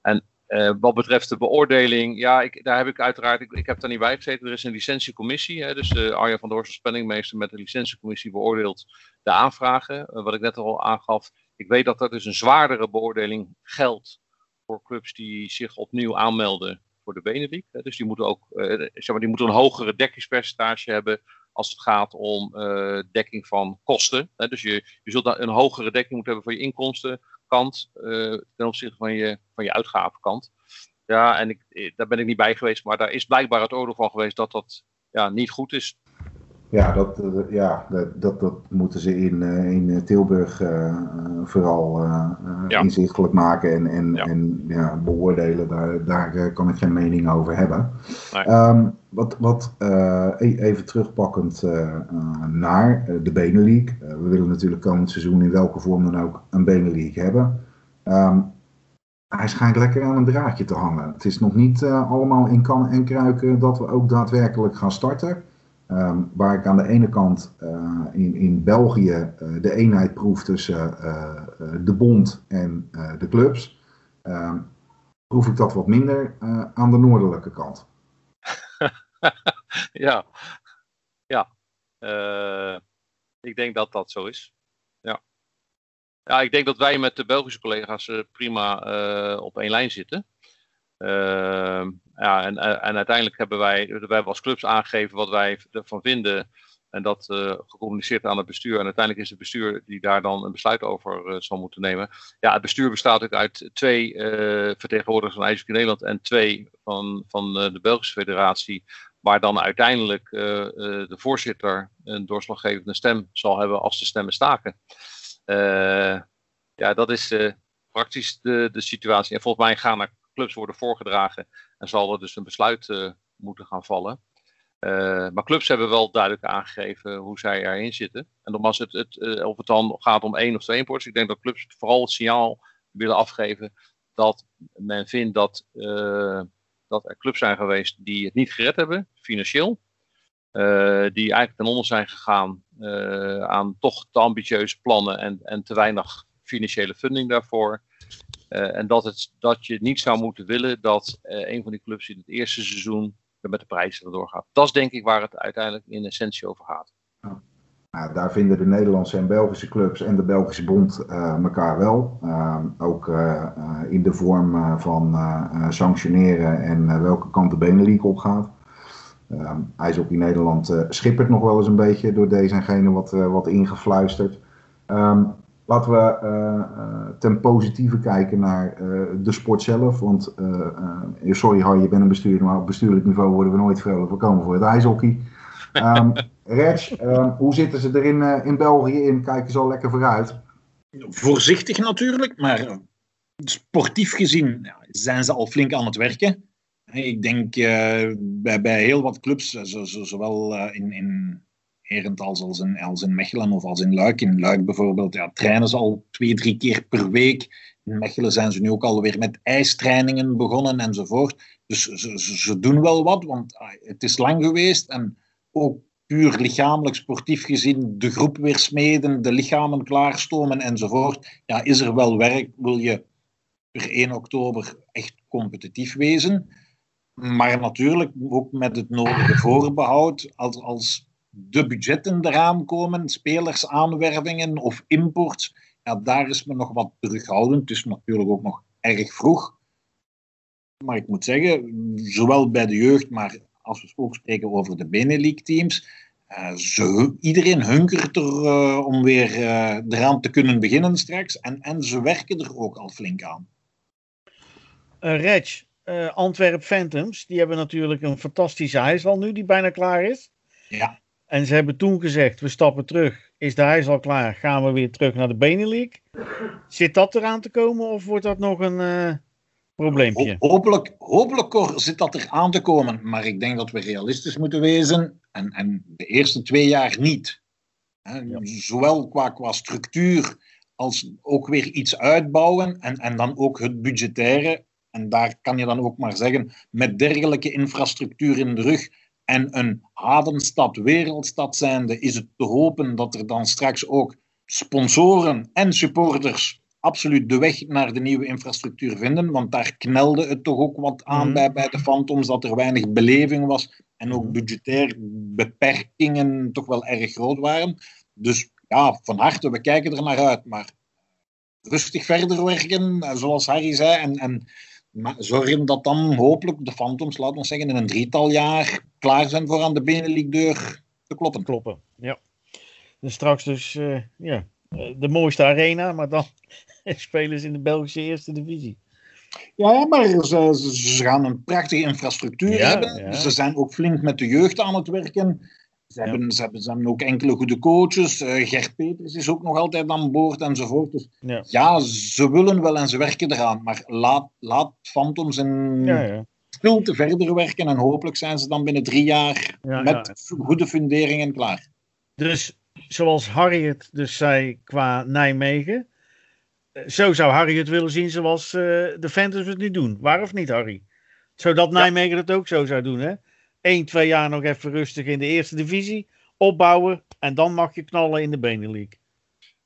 en eh, wat betreft de beoordeling, ja, ik, daar heb ik uiteraard, ik, heb daar niet bij gezeten. Er is een licentiecommissie, hè, dus uh, Arjan van Doors als spellingmeester met de licentiecommissie beoordeelt de aanvragen. Eh, wat ik net al aangaf, ik weet dat er dus een zwaardere beoordeling geldt voor clubs die zich opnieuw aanmelden voor de Benelink. Hè. Dus die moeten ook, zeg maar, die moeten een hogere dekkingspercentage hebben als het gaat om dekking van kosten. Hè. Dus je, je zult een hogere dekking moeten hebben voor je inkomsten kant uh, ten opzichte van je, van je uitgavenkant. Ja, en ik, daar ben ik niet bij geweest, maar daar is blijkbaar het oordeel van geweest dat dat ja, niet goed is. Ja, dat, uh, ja dat, dat, dat, moeten ze in, uh, in Tilburg uh, vooral ja. inzichtelijk maken en, en, ja. en ja, beoordelen. Daar, daar kan ik geen mening over hebben. Nee. Um, wat, wat even terugpakkend naar de Benelink. we willen natuurlijk komend seizoen in welke vorm dan ook een Benelink hebben. Um, hij schijnt lekker aan een draadje te hangen. Het is nog niet allemaal in kan en kruiken dat we ook daadwerkelijk gaan starten. Um, waar ik aan de ene kant uh, in, in België uh, de eenheid proef tussen de bond en de clubs, um, proef ik dat wat minder aan de noordelijke kant. ja, ja. Ik denk dat dat zo is. Ja. Ja, ik denk dat wij met de Belgische collega's prima op één lijn zitten. Uh, ja, en, en, uiteindelijk hebben wij, wij hebben als clubs aangegeven wat wij ervan vinden. En dat gecommuniceerd aan het bestuur. En uiteindelijk is het bestuur die daar dan een besluit over zal moeten nemen. Ja, het bestuur bestaat ook uit twee vertegenwoordigers van IJshockey Nederland en twee van, van de Belgische federatie. Waar dan uiteindelijk de voorzitter een doorslaggevende stem zal hebben als de stemmen staken. Ja, dat is praktisch de, de situatie. En volgens mij gaan er clubs worden voorgedragen en zal er dus een besluit uh, moeten gaan vallen. maar clubs hebben wel duidelijk aangegeven hoe zij erin zitten. En nogmaals, het, het, of het dan gaat om één of twee imports. Ik denk dat clubs vooral het signaal willen afgeven dat men vindt dat, dat er clubs zijn geweest die het niet gered hebben, financieel. Die eigenlijk ten onder zijn gegaan aan toch te ambitieuze plannen en, en te weinig financiële funding daarvoor. Uh, en dat, het, dat je niet zou moeten willen dat een van die clubs in het eerste seizoen er met de prijzen erdoor gaat. Dat is denk ik waar het uiteindelijk in essentie over gaat. Nou, daar vinden de Nederlandse en Belgische clubs en de Belgische bond elkaar wel. ook in de vorm van sanctioneren en welke kant de Benelink op gaat. Um, IJshockey Nederland uh, schippert nog wel eens een beetje door deze en gene wat, uh, wat ingefluisterd. Um, laten we uh, ten positieve kijken naar de sport zelf. Want, sorry Har, je bent een bestuurder, maar op bestuurlijk niveau worden we nooit vrolijk. We komen voor het ijshockey. Um, Reg, hoe zitten ze er in, in België in? Kijken ze al lekker vooruit? Voorzichtig natuurlijk, maar sportief gezien ja, zijn ze al flink aan het werken. Ik denk uh, bij, bij heel wat clubs, zo, zo, zowel uh, in, in Als in, als in Mechelen of als in Luik. In Luik bijvoorbeeld ja, trainen ze al twee, drie keer per week. In Mechelen zijn ze nu ook alweer met ijstrainingen begonnen enzovoort. Dus ze, ze, ze doen wel wat, want het is lang geweest. En ook puur lichamelijk, sportief gezien, de groep weer smeden, de lichamen klaarstomen enzovoort, ja, is er wel werk, wil je per 1 oktober echt competitief wezen. Maar natuurlijk ook met het nodige voorbehoud, als, als de budgetten eraan komen, spelersaanwervingen of import, ja, daar is men nog wat terughoudend. Het is natuurlijk ook nog erg vroeg. Maar ik moet zeggen, zowel bij de jeugd, maar als we ook spreken over de Benelux-teams, uh, iedereen hunkert er uh, om weer uh, eraan te kunnen beginnen straks. En, en ze werken er ook al flink aan. Reg, Antwerp Phantoms, die hebben natuurlijk een fantastische ijshal nu, die bijna klaar is. Ja. En ze hebben toen gezegd, we stappen terug. Is de ijshal klaar, gaan we weer terug naar de Benelux. Zit dat eraan te komen of wordt dat nog een probleempje. hopelijk, hopelijk zit dat er aan te komen, maar ik denk dat we realistisch moeten wezen en, en de eerste twee jaar niet. Zowel qua, qua structuur als ook weer iets uitbouwen en, en dan ook het budgettaire. En daar kan je dan ook maar zeggen, met dergelijke infrastructuur in de rug en een havenstad, wereldstad zijnde, is het te hopen dat er dan straks ook sponsoren en supporters absoluut de weg naar de nieuwe infrastructuur vinden. Want daar knelde het toch ook wat aan mhm. bij, bij de Phantoms, dat er weinig beleving was. En ook mhm. budgetair beperkingen toch wel erg groot waren. Dus ja, van harte, we kijken er naar uit. Maar rustig verder werken, eh, zoals Harry zei. En, en zorgen dat dan hopelijk de Phantoms, laten we zeggen, in een drietal jaar klaar zijn voor aan de Benelux-deur te kloppen. Kloppen, ja. Dus straks dus, uh, ja, eh, de mooiste arena, maar dan spelen ze in de Belgische eerste divisie. Ja, maar ze, ze gaan een prachtige infrastructuur hebben. Ze zijn ook flink met de jeugd aan het werken. Ze, hebben, ze, hebben, ze hebben ook enkele goede coaches. Uh, Gert Peters is ook nog altijd aan boord enzovoort. Dus ja. ze willen wel en ze werken eraan. Maar laat, laat Phantoms in stilte verder werken. En hopelijk zijn ze dan binnen drie jaar met goede funderingen klaar. Dus zoals Harry het dus zei qua Nijmegen. Eh, zo zou Harry het willen zien zoals uh, de Phantoms het nu doen. Waar of niet, Harry? Zodat Nijmegen het ook zo zou doen, hè? Eén, twee jaar nog even rustig in de eerste divisie. Opbouwen en dan mag je knallen in de Benelink.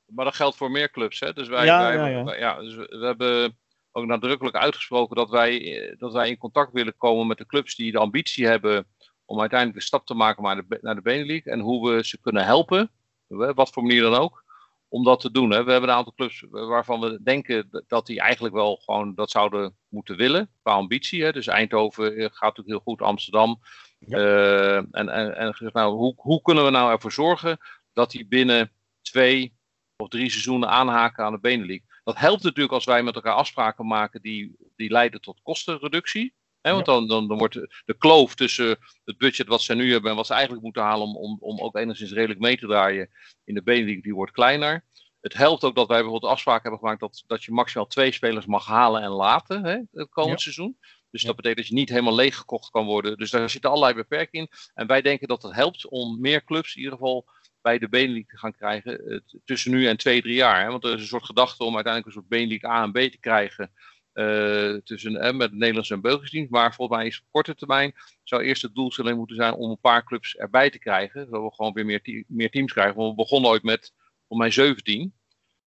Maar dat geldt voor meer clubs, hè? Dus wij, ja, wij, ja, ja. ja dus we hebben ook nadrukkelijk uitgesproken dat wij, dat wij in contact willen komen met de clubs die de ambitie hebben om uiteindelijk de stap te maken naar de, naar de. En hoe we ze kunnen helpen wat voor manier dan ook, om dat te doen. Hè. We hebben een aantal clubs waarvan we denken dat die eigenlijk wel gewoon dat zouden moeten willen, qua ambitie. Hè. Dus Eindhoven eh, gaat natuurlijk heel goed, Amsterdam. Uh, en en, en nou, hoe, hoe kunnen we nou ervoor zorgen dat die binnen twee of drie seizoenen aanhaken aan de Benelink? Dat helpt natuurlijk als wij met elkaar afspraken maken die, die leiden tot kostenreductie want dan, dan, dan wordt de, kloof tussen het budget wat ze nu hebben en wat ze eigenlijk moeten halen om, om, om ook enigszins redelijk mee te draaien in de Benelink, die wordt kleiner. Het helpt ook dat wij bijvoorbeeld afspraken hebben gemaakt dat, dat je maximaal twee spelers mag halen en laten hè, het komend seizoen. Dus dat betekent dat je niet helemaal leeg gekocht kan worden. Dus daar zitten allerlei beperkingen in. En wij denken dat het helpt om meer clubs in ieder geval bij de Benelink te gaan krijgen tussen nu en twee, drie jaar. Hè? Want er is een soort gedachte om uiteindelijk een soort Benelink A en B te krijgen uh, tussen, uh, met het Nederlandse en Belgische dienst. Maar volgens mij is op korte termijn zou eerst het doelstelling moeten zijn om een paar clubs erbij te krijgen. Zodat we gewoon weer meer, meer teams krijgen. Want we begonnen ooit met voor mij 17.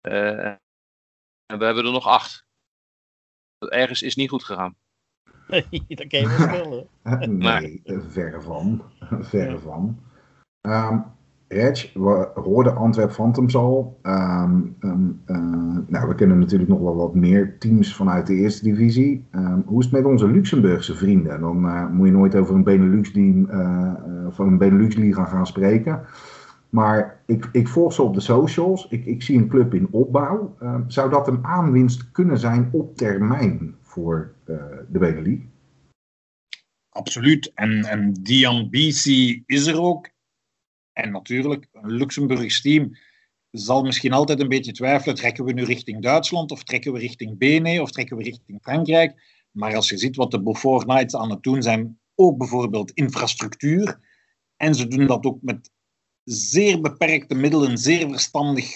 Uh, en we hebben er nog acht. Ergens is niet goed gegaan. Nee, dat kan je wel spelen. nee, verre van. Verre van. Um, Reg, we hoorden Antwerp Phantoms al. Um, um, uh, nou, we kennen natuurlijk nog wel wat meer teams vanuit de eerste divisie. Um, hoe is het met onze Luxemburgse vrienden? Dan uh, moet je nooit over een Benelux-team uh, van een Benelux-liga gaan spreken. Maar ik, ik, volg ze op de socials. Ik, ik zie een club in opbouw. zou dat een aanwinst kunnen zijn op termijn voor de Benelux? Absoluut. En, en die ambitie is er ook. En natuurlijk, een Luxemburgs team zal misschien altijd een beetje twijfelen: trekken we nu richting Duitsland of trekken we richting Bene of trekken we richting Frankrijk? Maar als je ziet wat de Beaufort Knights aan het doen zijn, ook bijvoorbeeld infrastructuur, en ze doen dat ook met zeer beperkte middelen, zeer verstandig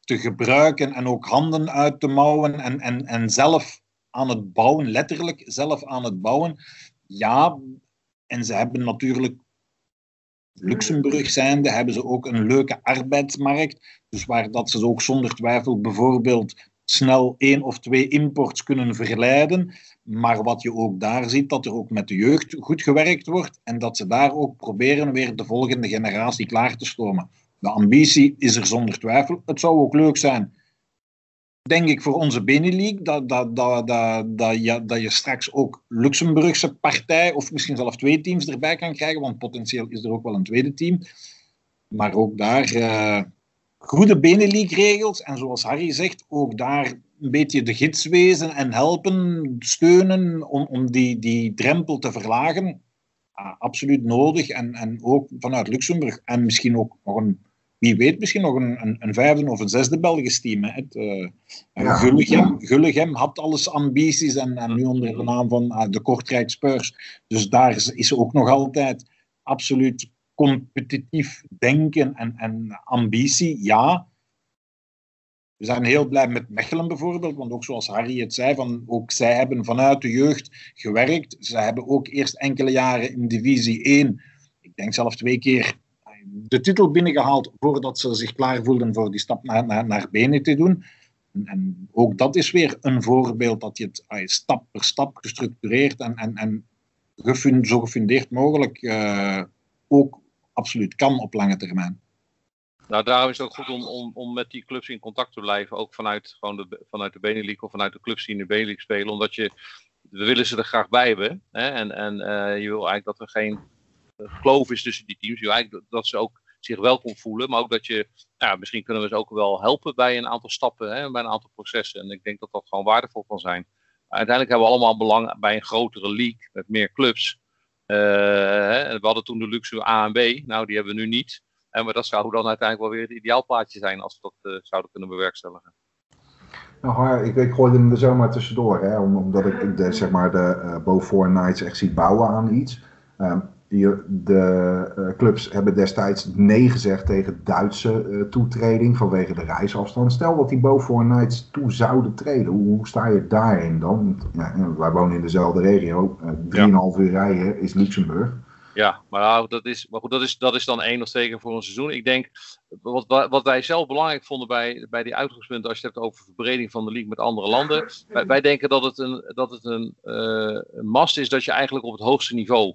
te gebruiken en ook handen uit te mouwen en, en, en zelf aan het bouwen, letterlijk zelf aan het bouwen. Ja, en ze hebben natuurlijk Luxemburg zijnde hebben ze ook een leuke arbeidsmarkt. Dus waar dat ze ook zonder twijfel bijvoorbeeld snel één of twee imports kunnen verleiden. Maar wat je ook daar ziet, dat er ook met de jeugd goed gewerkt wordt en dat ze daar ook proberen weer de volgende generatie klaar te stomen. De ambitie is er zonder twijfel. Het zou ook leuk zijn, denk ik, voor onze Benelux, dat, dat, dat, dat, dat, je, dat je straks ook Luxemburgse partij of misschien zelfs twee teams erbij kan krijgen, want potentieel is er ook wel een tweede team. Maar ook daar uh, goede Benelux-regels en zoals Harry zegt, ook daar een beetje de gids wezen en helpen, steunen om, om die, die drempel te verlagen. Ah, absoluut nodig en, en ook vanuit Luxemburg en misschien ook nog een wie weet misschien nog een, een, een vijfde of een zesde Belgisch team. Hè. Het, uh, ja. Gulligem, Gulligem, had alles ambities en, en nu onder de naam van uh, de Kortrijk Spurs. Dus daar is, is ook nog altijd absoluut competitief denken en, en ambitie, ja. We zijn heel blij met Mechelen bijvoorbeeld, want ook zoals Harry het zei, van, ook zij hebben vanuit de jeugd gewerkt. Ze hebben ook eerst enkele jaren in divisie 1, ik denk zelf twee keer de titel binnengehaald voordat ze zich klaar voelden voor die stap naar, naar, naar benen te doen. En, en, ook dat is weer een voorbeeld dat je het ay, stap per stap gestructureerd en, en, en gefund, zo gefundeerd mogelijk uh, ook absoluut kan op lange termijn. Nou, daarom is het ook goed om, om, om met die clubs in contact te blijven. Ook vanuit, gewoon de, vanuit de of vanuit de clubs die in de Benelux spelen. Omdat je, we willen ze er graag bij hebben. Hè? En, en uh, je wil eigenlijk dat er geen geloof is tussen die teams. Eigenlijk dat ze ook zich welkom voelen. Maar ook dat je, misschien kunnen we ze ook wel helpen bij een aantal stappen, hè, bij een aantal processen. En ik denk dat dat gewoon waardevol kan zijn. uiteindelijk hebben we allemaal belang bij een grotere league met meer clubs. Uh, we hadden toen de luxe A en B. Nou, die hebben we nu niet. En maar dat zou dan uiteindelijk wel weer het ideaalplaatje zijn als we dat uh, zouden kunnen bewerkstelligen. Nou, ik, ik gooide hem er zomaar tussendoor, hè, omdat ik de, zeg maar de uh, Bo Four Nights echt zie bouwen aan iets. Um, de uh, clubs hebben destijds nee gezegd tegen Duitse uh, toetreding vanwege de reisafstand. Stel dat die Beaufort Knights toe zouden treden, hoe, sta je daarin dan? Ja, wij wonen in dezelfde regio, uh, drieënhalf ja. uur rijden is Luxemburg. Ja, maar, dat, is, maar goed, dat, is, dat is dan één of twee voor een seizoen. Ik denk, wat, wat wij zelf belangrijk vonden bij, bij die uitgangspunten, als je het hebt over verbreding van de league met andere landen. Wij, wij denken dat het een, dat het een, een mast is dat je eigenlijk op het hoogste niveau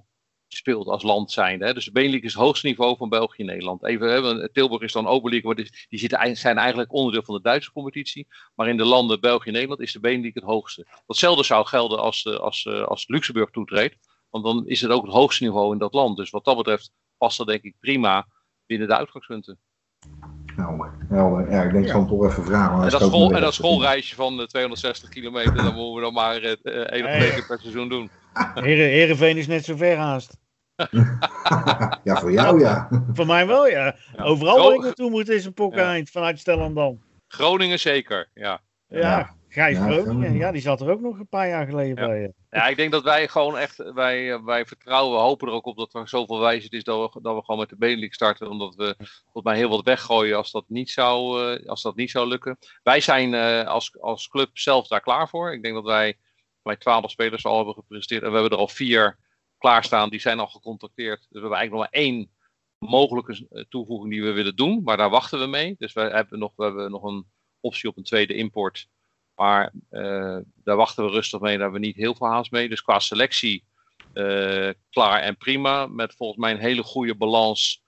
speelt als land zijnde. Hè. Dus de Benelux is het hoogste niveau van België en Nederland. Even, hè, Tilburg is dan Oberliga, die zitten, zijn eigenlijk onderdeel van de Duitse competitie. Maar in de landen België en Nederland is de Benelux het hoogste. Datzelfde zou gelden als, eh, als, als, eh, als Luxemburg toetreedt. Want dan is het ook het hoogste niveau in dat land. Dus wat dat betreft past dat denk ik prima binnen de uitgangspunten. Helder, helder. Ja, ik denk ja. toch even vragen. En dat, school, en dat schoolreisje van 260 kilometer, dan moeten we dan maar uh, één of twee keer per seizoen doen. Heren, Herenveen is net zo ver haast. ja, voor jou ja. Voor mij wel, ja. Overal waar ik naartoe moet is een pokkeneind ja. vanuit Stellendam. Groningen zeker, ja. Ja, Gijs ja, Groningen. Ja, die zat er ook nog een paar jaar geleden ja. bij. Ja, ik denk dat wij gewoon echt, wij, wij vertrouwen, hopen er ook op dat er zoveel wijsheid is dat we, dat we gewoon met de Benelux starten. Omdat we volgens mij heel wat weggooien als dat niet zou, uh, als dat niet zou lukken. Wij zijn uh, als, als club zelf daar klaar voor. Ik denk dat wij, wij twaalf spelers al hebben gepresenteerd en we hebben er al vier klaarstaan, die zijn al gecontacteerd. Dus we hebben eigenlijk nog maar één mogelijke eh, toevoeging die we willen doen, maar daar wachten we mee. Dus we hebben nog, we hebben nog een optie op een tweede import. Maar uh, daar wachten we rustig mee, daar hebben we niet heel veel haast mee. Dus qua selectie uh, klaar en prima. Met volgens mij een hele goede balans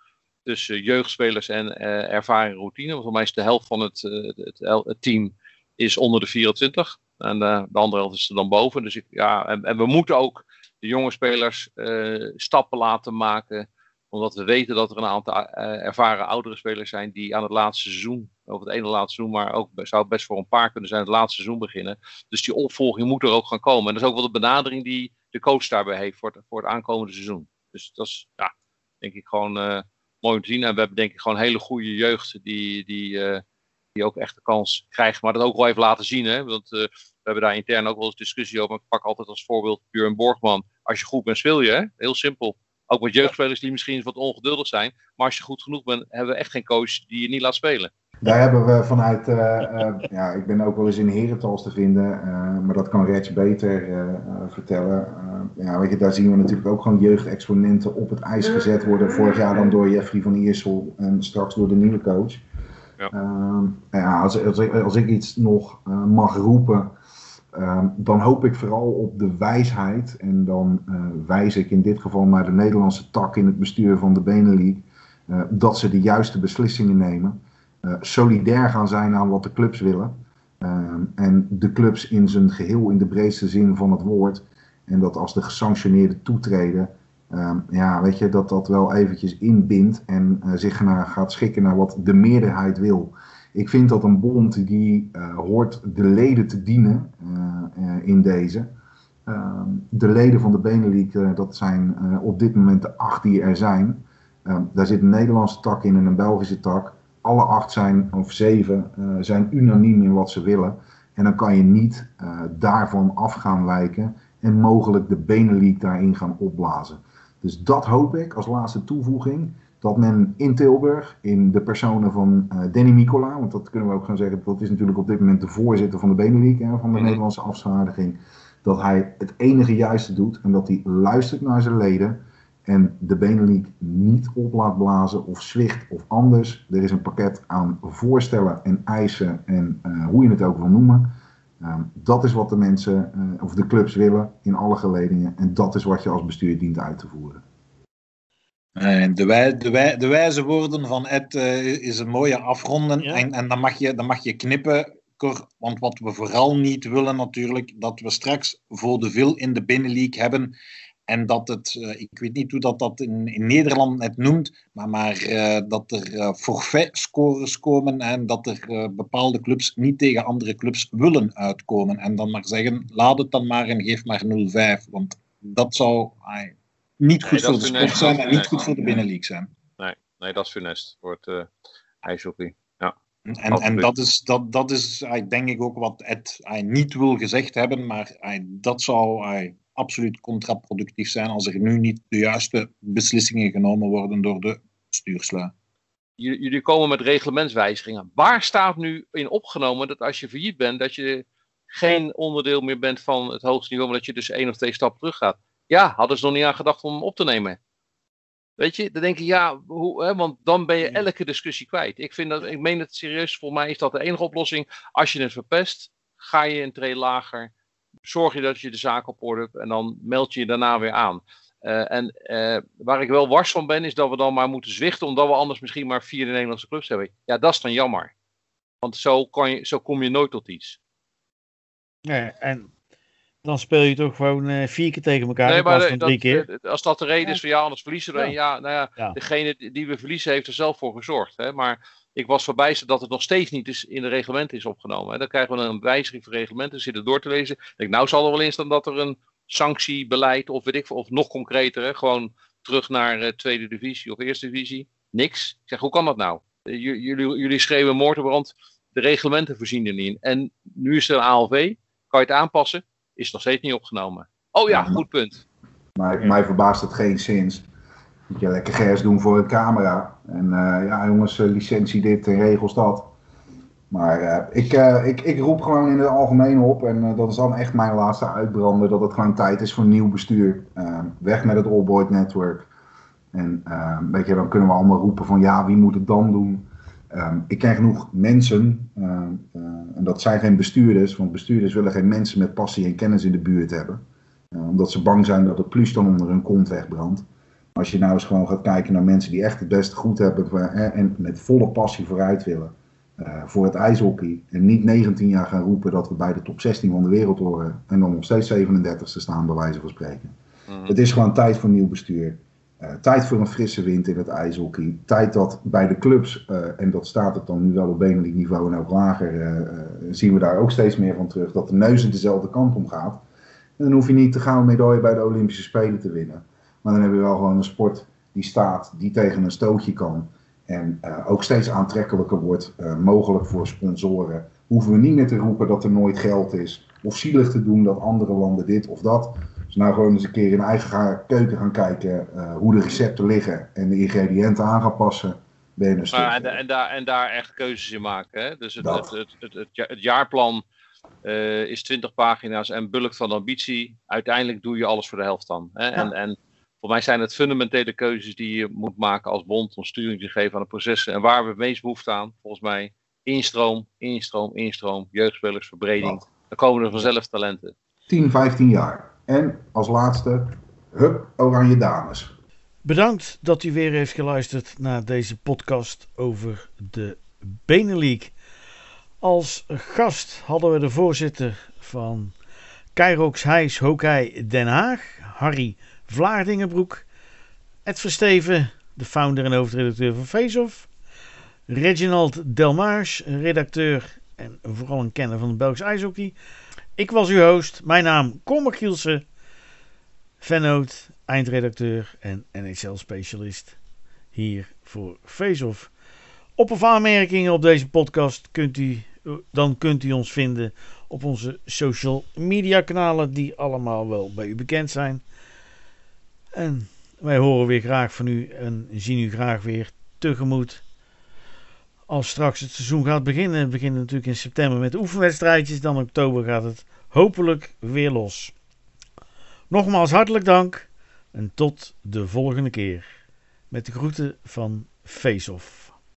tussen jeugdspelers en uh, ervaring routine. Want mij is de helft van het, het, team is onder de 24. En de andere helft is er dan boven. Dus ja, en, en we moeten ook de jonge spelers uh, stappen laten maken. Omdat we weten dat er een aantal uh, ervaren oudere spelers zijn die aan het laatste seizoen, of het ene laatste seizoen, maar ook zou best voor een paar kunnen zijn, het laatste seizoen beginnen. Dus die opvolging moet er ook gaan komen. En dat is ook wel de benadering die de coach daarbij heeft voor het, voor het aankomende seizoen. Dus dat is, ja, denk ik gewoon uh, mooi om te zien. En we hebben denk ik gewoon hele goede jeugd die, die, die ook echt de kans krijgt. Maar dat ook wel even laten zien. Hè? Want we hebben daar intern ook wel eens discussie over. Ik pak altijd als voorbeeld Björn Borgman als je goed bent, speel je. Hè? Heel simpel. Ook met jeugdspelers die misschien wat ongeduldig zijn. Maar als je goed genoeg bent, hebben we echt geen coach die je niet laat spelen. Daar hebben we vanuit, ja, ik ben ook wel eens in Herentals te vinden, maar dat kan Reds beter vertellen. ja, weet je, daar zien we natuurlijk ook gewoon jeugdexponenten op het ijs gezet worden. Vorig jaar dan door Jeffrey van Iersel en straks door de nieuwe coach. Ja. Ehm, ja, als, als, ik, iets nog mag roepen, Ehm, dan hoop ik vooral op de wijsheid. En dan uh, wijs ik in dit geval naar de Nederlandse tak in het bestuur van de Benelux. Uh, dat ze de juiste beslissingen nemen. Solidair gaan zijn aan wat de clubs willen. Ehm, en de clubs in zijn geheel, in de breedste zin van het woord. En dat als de gesanctioneerde toetreden. Um, ja, weet je, dat dat wel eventjes inbindt en zich naar, gaat schikken naar wat de meerderheid wil. Ik vind dat een bond die uh, hoort de leden te dienen uh, in deze. Ehm, de leden van de Benelux, dat zijn op dit moment de acht die er zijn. Ehm, daar zit een Nederlandse tak in en een Belgische tak. Alle acht zijn, of zeven, zijn unaniem in wat ze willen. En dan kan je niet daarvan af gaan wijken en mogelijk de Benelux daarin gaan opblazen. Dus dat hoop ik als laatste toevoeging dat men in Tilburg, in de personen van uh, Danny Micola, want dat kunnen we ook gaan zeggen, dat is natuurlijk op dit moment de voorzitter van de Benelux, hè, van de mhm. Nederlandse afvaardiging, dat hij het enige juiste doet en dat hij luistert naar zijn leden en de Benelux niet op laat blazen of zwicht of anders. Er is een pakket aan voorstellen en eisen en uh, hoe je het ook wil noemen. Uh, dat is wat de mensen uh, of de clubs willen in alle geledingen en dat is wat je als bestuur dient uit te voeren. Eh, de, wij, de, wij, de wijze woorden van Ed uh, is een mooie afronden. En, en dan, mag je, dan mag je knippen, Cor, want wat we vooral niet willen natuurlijk, dat we straks voor de veel in de binnenleague hebben. En dat het, uh, ik weet niet hoe dat, dat in, in Nederland net noemt, maar, maar dat er forfait-scores komen en dat er bepaalde clubs niet tegen andere clubs willen uitkomen. En dan maar zeggen, laat het dan maar en geef maar 0-5. Want dat zou niet goed voor de sport zijn en niet goed voor de binnenleague zijn. Nee, nee dat is funest voor het uh, ijshockey. Ja. En, en dat is, dat, dat is denk ik ook wat Ed hij niet wil gezegd hebben, maar dat zou hij, absoluut contraproductief zijn als er nu niet de juiste beslissingen genomen worden door de bestuurslui. Jullie komen met reglementswijzigingen. Waar staat nu in opgenomen dat als je failliet bent, dat je geen onderdeel meer bent van het hoogste niveau, maar dat je dus één of twee stappen terug gaat? Ja, hadden ze nog niet aan gedacht om hem op te nemen. Weet je, dan denk je, ja, hoe, hè, want dan ben je elke discussie kwijt. Ik, vind dat, ik meen het serieus, voor mij is dat de enige oplossing. Als je het verpest, ga je een tree lager. Zorg je dat je de zaak op orde hebt en dan meld je je daarna weer aan. Uh, en uh, waar ik wel wars van ben, is dat we dan maar moeten zwichten, omdat we anders misschien maar vier Nederlandse clubs hebben. Ja, dat is dan jammer. Want zo, kan je, zo kom je nooit tot iets. Nee, en dan speel je toch gewoon uh, vier keer tegen elkaar. Nee, maar drie keer. als dat de reden is van ja, anders verliezen we. Ja, nou ja, ja, degene die we verliezen heeft er zelf voor gezorgd. Hè? Maar ik was verbijsterd dat het nog steeds niet is in de reglementen is opgenomen. Hè? Dan krijgen we een wijziging van reglementen, zitten door te lezen. Ik denk, nou zal er wel in staan dat er een sanctiebeleid of weet ik of nog concreter, hè? gewoon terug naar uh, tweede divisie of eerste divisie. Niks. Ik zeg, hoe kan dat nou? Uh, jullie, jullie schreeuwen moordbrand, de reglementen voorzien er niet in. En nu is er een ALV, kan je het aanpassen? is nog steeds niet opgenomen. Oh ja, goed punt. Maar mij verbaast het geen zins. Moet je lekker gers doen voor een camera. En uh, ja, jongens, uh, licentie dit en regels dat. Maar ik, ik, ik roep gewoon in het algemeen op, en dat is dan echt mijn laatste uitbrander, dat het gewoon tijd is voor nieuw bestuur. weg met het All Boy Network. En weet je, dan kunnen we allemaal roepen van ja, wie moet het dan doen? Ik ken genoeg mensen, en dat zijn geen bestuurders, want bestuurders willen geen mensen met passie en kennis in de buurt hebben. Omdat ze bang zijn dat het plus dan onder hun kont wegbrandt. Als je nou eens gewoon gaat kijken naar mensen die echt het beste goed hebben en met volle passie vooruit willen voor het ijshockey. En niet 19 jaar gaan roepen dat we bij de top 16 van de wereld horen en dan nog steeds 37ste staan, bij wijze van spreken. Mm. Het is gewoon tijd voor nieuw bestuur. Uh, tijd voor een frisse wind in het ijshockey. Tijd dat bij de clubs, uh, en dat staat het dan nu wel op Benelink niveau en ook lager, uh, zien we daar ook steeds meer van terug, dat de neus dezelfde kant om gaat. En dan hoef je niet de gouden medaille bij de Olympische Spelen te winnen. Maar dan hebben we wel gewoon een sport die staat, die tegen een stootje kan. En ook steeds aantrekkelijker wordt, mogelijk voor sponsoren. Hoeven we niet meer te roepen dat er nooit geld is. Of zielig te doen dat andere landen dit of dat. Dus nou gewoon eens een keer in eigen keuken gaan kijken uh, hoe de recepten liggen en de ingrediënten aan gaan passen. ben je een stuk Maar en, en, daar, en daar echt keuzes in maken. Hè? Dus het, het, het, het, het, ja- het jaarplan eh, is 20 pagina's en bulk van ambitie. Uiteindelijk doe je alles voor de helft dan. Hè? En, en voor mij zijn het fundamentele keuzes die je moet maken als bond om sturing te geven aan de processen. En waar we het meest behoefte aan, volgens mij, instroom, instroom, instroom, jeugdspelers, verbreding. Dan komen er vanzelf talenten. 10, 15 jaar. En als laatste, hup, Oranje Dames. Bedankt dat u weer heeft geluisterd naar deze podcast over de Benelink. Als gast hadden we de voorzitter van Kairox Heijs Hockey Den Haag, Harry Vlaardingenbroek. Ed Versteven, de founder en hoofdredacteur van Faceoff. Reginald Delmars, redacteur en vooral een kenner van het Belgisch ijshockey. Ik was uw host, mijn naam Cormac Gielsen, vennoot, eindredacteur en NHL-specialist hier voor Faceoff. Op of aanmerkingen op deze podcast kunt u, dan kunt u ons vinden op onze social media kanalen die allemaal wel bij u bekend zijn. En wij horen weer graag van u en zien u graag weer tegemoet. Als straks het seizoen gaat beginnen, we beginnen natuurlijk in september met oefenwedstrijdjes, dan in oktober gaat het hopelijk weer los. Nogmaals hartelijk dank en tot de volgende keer. Met de groeten van Face Off.